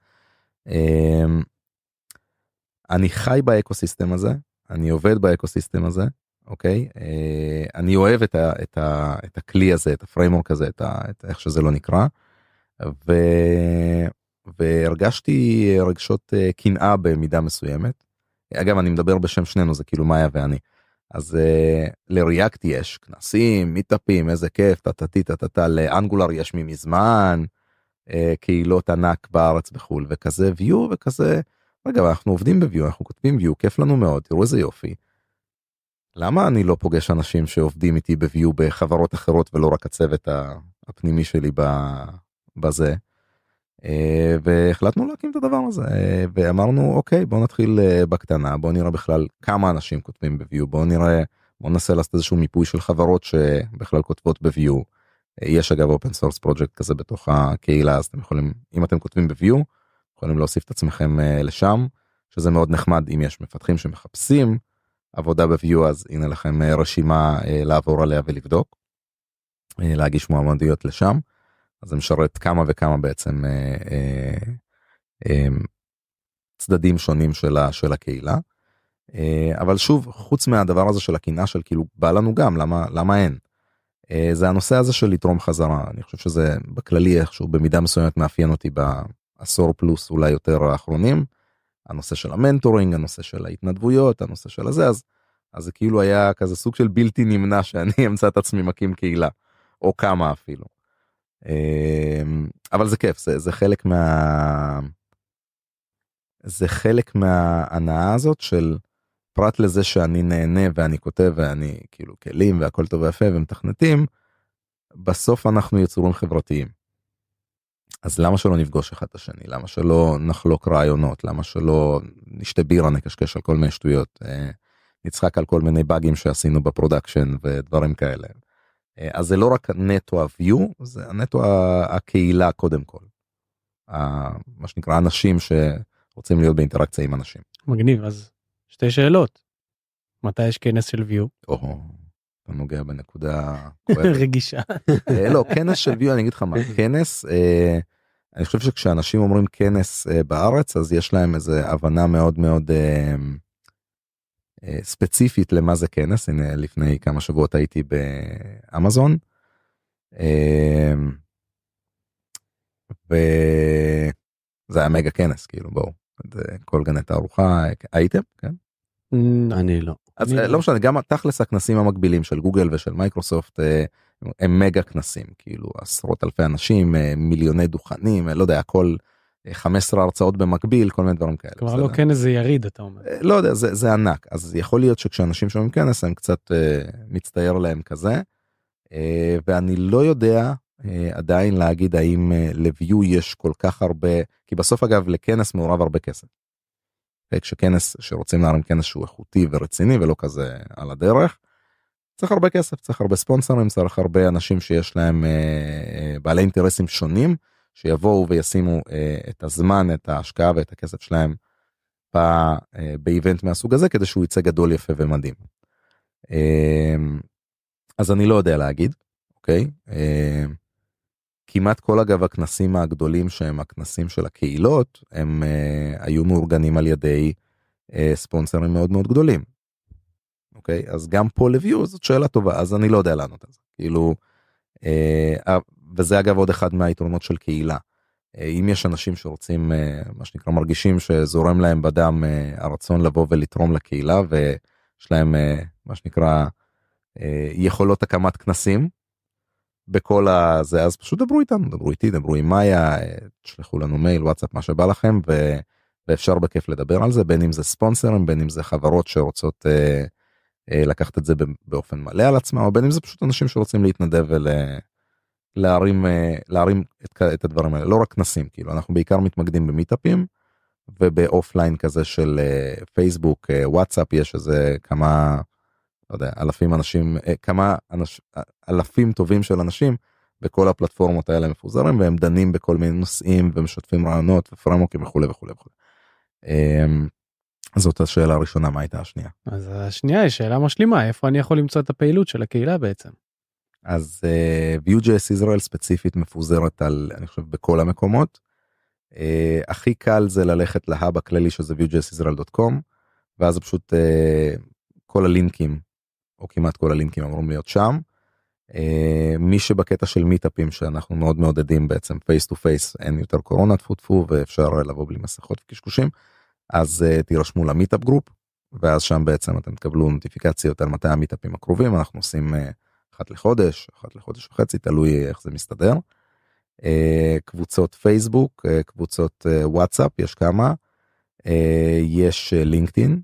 אמ, אני חי ב ecosystem הזה אני עובד ב ecosystem הזה אוקיי אה, אני אוהב את, ה, את, ה, את הכלי הזה את ה framework הזה את, ה, את איך שזה לא נקרא. ו... והרגשתי רגשות אה, קנאה במידה מסוימת. אגב אני מדבר בשם שנינו זה כאילו מאיה ואני. אז אה, ל React יש כנסים, מיטאפים, איזה כיף, טטטי טטטה, ל Angular יש ממזמן, uh, קהילות ענק בארץ בחו"ל וכזה view וכזה, רגע אנחנו עובדים בview, אנחנו כותבים view, כיף לנו מאוד, תראו איזה יופי. למה אני לא פוגש אנשים שעובדים איתי בview בחברות אחרות ולא רק הצוות הפנימי שלי בזה? אה, והחלטנו להקים את הדבר הזה ואמרנו אוקיי בוא נתחיל אה, בקטנה בוא נראה בכלל כמה אנשים כותבים בview בוא נראה בוא ננסה לעשות איזשהו מיפוי של חברות שבכלל כותבות. אה, יש אגב open source project כזה בתוך הקהילה אז אתם יכולים אם אתם כותבים בview יכולים להוסיף את עצמכם לשם שזה מאוד נחמד אם יש מפתחים שמחפשים עבודה בview אז הנה לכם רשימה לעבור עליה ולבדוק. להגיש מועמדויות לשם. אז זה משרת כמה וכמה בעצם אה, אה, אה, צדדים שונים של, ה, של הקהילה. אה, אבל שוב חוץ מהדבר הזה של הקינה של כאילו בא לנו גם למה למה אין. אה, זה הנושא הזה של לתרום חזרה אני חושב שזה בכללי איכשהו במידה מסוימת מאפיין אותי בעשור פלוס אולי יותר האחרונים. הנושא של המנטורינג הנושא של ההתנדבויות הנושא של הזה אז אז זה כאילו היה כזה סוג של בלתי נמנע שאני אמצא את עצמי מקים קהילה או כמה אפילו. אמ, אבל זה כיף זה, זה חלק מה... זה חלק מההנאה הזאת של פרט לזה שאני נהנה ואני כותב ואני כאילו כלים והכל טוב ויפה ומתכנתים בסוף אנחנו יצורים חברתיים. אז למה שלא נפגוש אחד את השני למה שלא נחלוק רעיונות למה שלא נשתה בירה נקשקש על כל מיני שטויות אה, נצחק על כל מיני באגים שעשינו ב production ודברים כאלה. אה, אז זה לא רק נטו ה- Vue, זה נטו הקהילה קודם כל. מה שנקרא אנשים שרוצים להיות באינטראקציה עם אנשים. מגניב, אז שתי שאלות. מתי יש כנס של view? או, אתה נוגע בנקודה רגישה. אה, לא, כנס של view, אני אגיד לך מה, כנס, אה, אני חושב שכשאנשים אומרים כנס בארץ, אז יש להם איזה הבנה מאוד מאוד... אה, ספציפית למה זה כנס הנה לפני כמה שבועות הייתי באמזון. אמ, וזה היה מגה כנס כאילו בואו כל גני תערוכה הייתם כן? אני לא. אז אה, לא משנה גם תכלס הכנסים המקבילים של גוגל ושל מייקרוסופט אה, הם מגה כנסים כאילו עשרות אלפי אנשים מיליוני דוכנים לא יודע הכל 15 הרצאות במקביל כל מיני דברים כאלה. כלומר לא כנס זה יריד אתה אומר. אה, לא יודע זה, זה ענק אז יכול להיות שכשאנשים שומעים כנס הם קצת מצטייר להם כזה. ואני לא יודע עדיין להגיד האם לביו יש כל כך הרבה כי בסוף אגב לכנס מעורב הרבה כסף. כשכנס שרוצים להרים כנס שהוא איכותי ורציני ולא כזה על הדרך. צריך הרבה כסף צריך הרבה ספונסרים צריך הרבה אנשים שיש להם uh, בעלי אינטרסים שונים. שיבואו וישימו אה, את הזמן, את ההשקעה ואת הכסף שלהם בא, אה, באיבנט מהסוג הזה כדי שהוא יצא גדול יפה ומדהים. אה, אז אני לא יודע להגיד, אוקיי? אה, כמעט כל אגב הכנסים הגדולים שהם הכנסים של הקהילות הם אה, היו מאורגנים על ידי אה, ספונסרים מאוד מאוד גדולים. אוקיי אז גם פה לביו זאת שאלה טובה אז אני לא יודע לענות על זה כאילו אה, וזה אגב עוד אחד מהיתרונות של קהילה. אה, אם יש אנשים שרוצים אה, מה שנקרא מרגישים שזורם להם בדם אה, הרצון לבוא ולתרום לקהילה ויש להם מה שנקרא יכולות הקמת כנסים. בכל הזה אז פשוט דברו איתנו דברו איתי דברו עם מאיה תשלחו לנו מייל וואטסאפ מה שבא לכם ו... ואפשר בכיף לדבר על זה בין אם זה ספונסרים בין אם זה חברות שרוצות אה, אה, לקחת את זה באופן מלא על עצמם או בין אם זה פשוט אנשים שרוצים להתנדב ול... להרים אה, להרים את, את הדברים האלה. לא רק כנסים כאילו אנחנו בעיקר מתמקדים במיטאפים וב offline כזה של אה, פייסבוק אה, וואטסאפ יש איזה כמה לא יודע, אלפים אנשים כמה אנש, אלפים טובים של אנשים בכל הפלטפורמות האלה מפוזרים והם דנים בכל מיני נושאים ומשתפים רעיונות ופרמוקים וכולי וכולי וכולי. אמ, זאת השאלה הראשונה מה הייתה השנייה. אז השנייה היא שאלה משלימה איפה אני יכול למצוא את הפעילות של הקהילה בעצם. אז uh, Vue.js Israel ספציפית מפוזרת על אני חושב בכל המקומות. Uh, הכי קל זה ללכת להאב הכללי שזה Vue.js ואז פשוט אה, כל הלינקים או כמעט כל הלינקים אמורים להיות שם. אה, מי שבקטע של מיטאפים שאנחנו מאוד מעודדים בעצם face to face אין יותר קורונה טפו טפו ואפשר לבוא בלי מסכות וקשקושים אז אה, תירשמו ל meetup group ואז שם בעצם אתם תקבלו נוטיפיקציות על מתי המיטאפים הקרובים אנחנו עושים אה, אחת לחודש אחת לחודש וחצי תלוי איך זה מסתדר. אה, קבוצות פייסבוק אה, קבוצות וואטסאפ יש כמה יש לינקדאין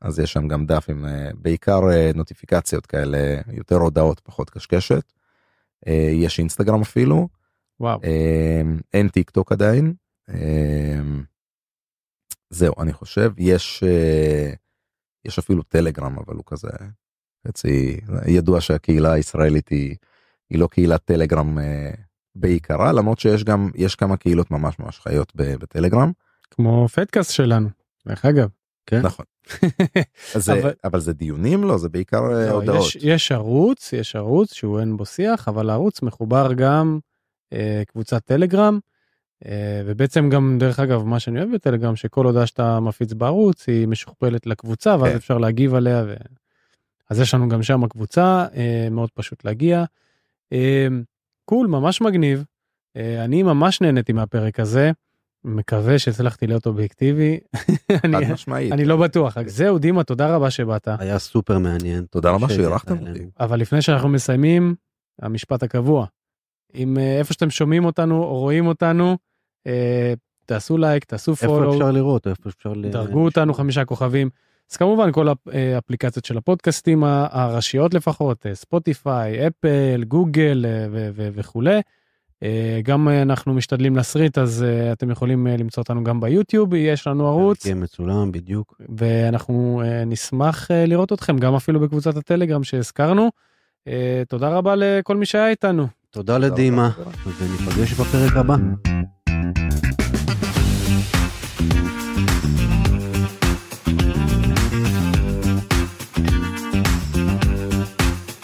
אז יש שם גם דף עם בעיקר נוטיפיקציות כאלה יותר הודעות פחות קשקשת. יש אינסטגרם אפילו. וואו. אין טיק טוק עדיין. זהו אני חושב יש יש אפילו טלגרם אבל הוא כזה חצי ידוע שהקהילה הישראלית היא, היא לא קהילת טלגרם אה, בעיקרה למרות שיש גם יש כמה קהילות ממש ממש חיות בטלגרם. כמו פדקאסט שלנו דרך אגב. כן. נכון. זה, אבל, אבל זה דיונים לא זה בעיקר אה, לא, הודעות. יש, יש ערוץ יש ערוץ שהוא אין בו שיח אבל הערוץ מחובר גם אה, קבוצת טלגרם אה, ובעצם גם דרך אגב מה שאני אוהב בטלגרם שכל הודעה שאתה מפיץ בערוץ היא משוכפלת לקבוצה ואז כן. אפשר להגיב עליה. ו... אז יש לנו גם שם קבוצה אה, מאוד פשוט להגיע. אה, קול ממש מגניב. אני ממש נהניתי מהפרק הזה. מקווה שהצלחתי להיות אובייקטיבי. אני, אני לא בטוח. זהו דימה תודה רבה שבאת. היה סופר מעניין. תודה רבה שאירחתם אותי. אבל לפני שאנחנו מסיימים המשפט הקבוע. אם איפה שאתם שומעים אותנו או רואים אותנו אה, תעשו לייק, תעשו follow. איפה אפשר לראות? איפה אפשר... דרגו אותנו חמישה כוכבים. אז כמובן כל האפליקציות של הפודקאסטים הראשיות לפחות, אה, ספוטיפיי, אפל, גוגל אה, וכולי. גם אנחנו משתדלים לסריט אז אתם יכולים למצוא אותנו גם ביוטיוב יש לנו ערוץ. כן מצולם בדיוק. ואנחנו נשמח לראות אתכם גם אפילו בקבוצת הטלגרם שהזכרנו. תודה רבה לכל מי שהיה איתנו. תודה לדימה וניפגש בפרק הבא. Thank you.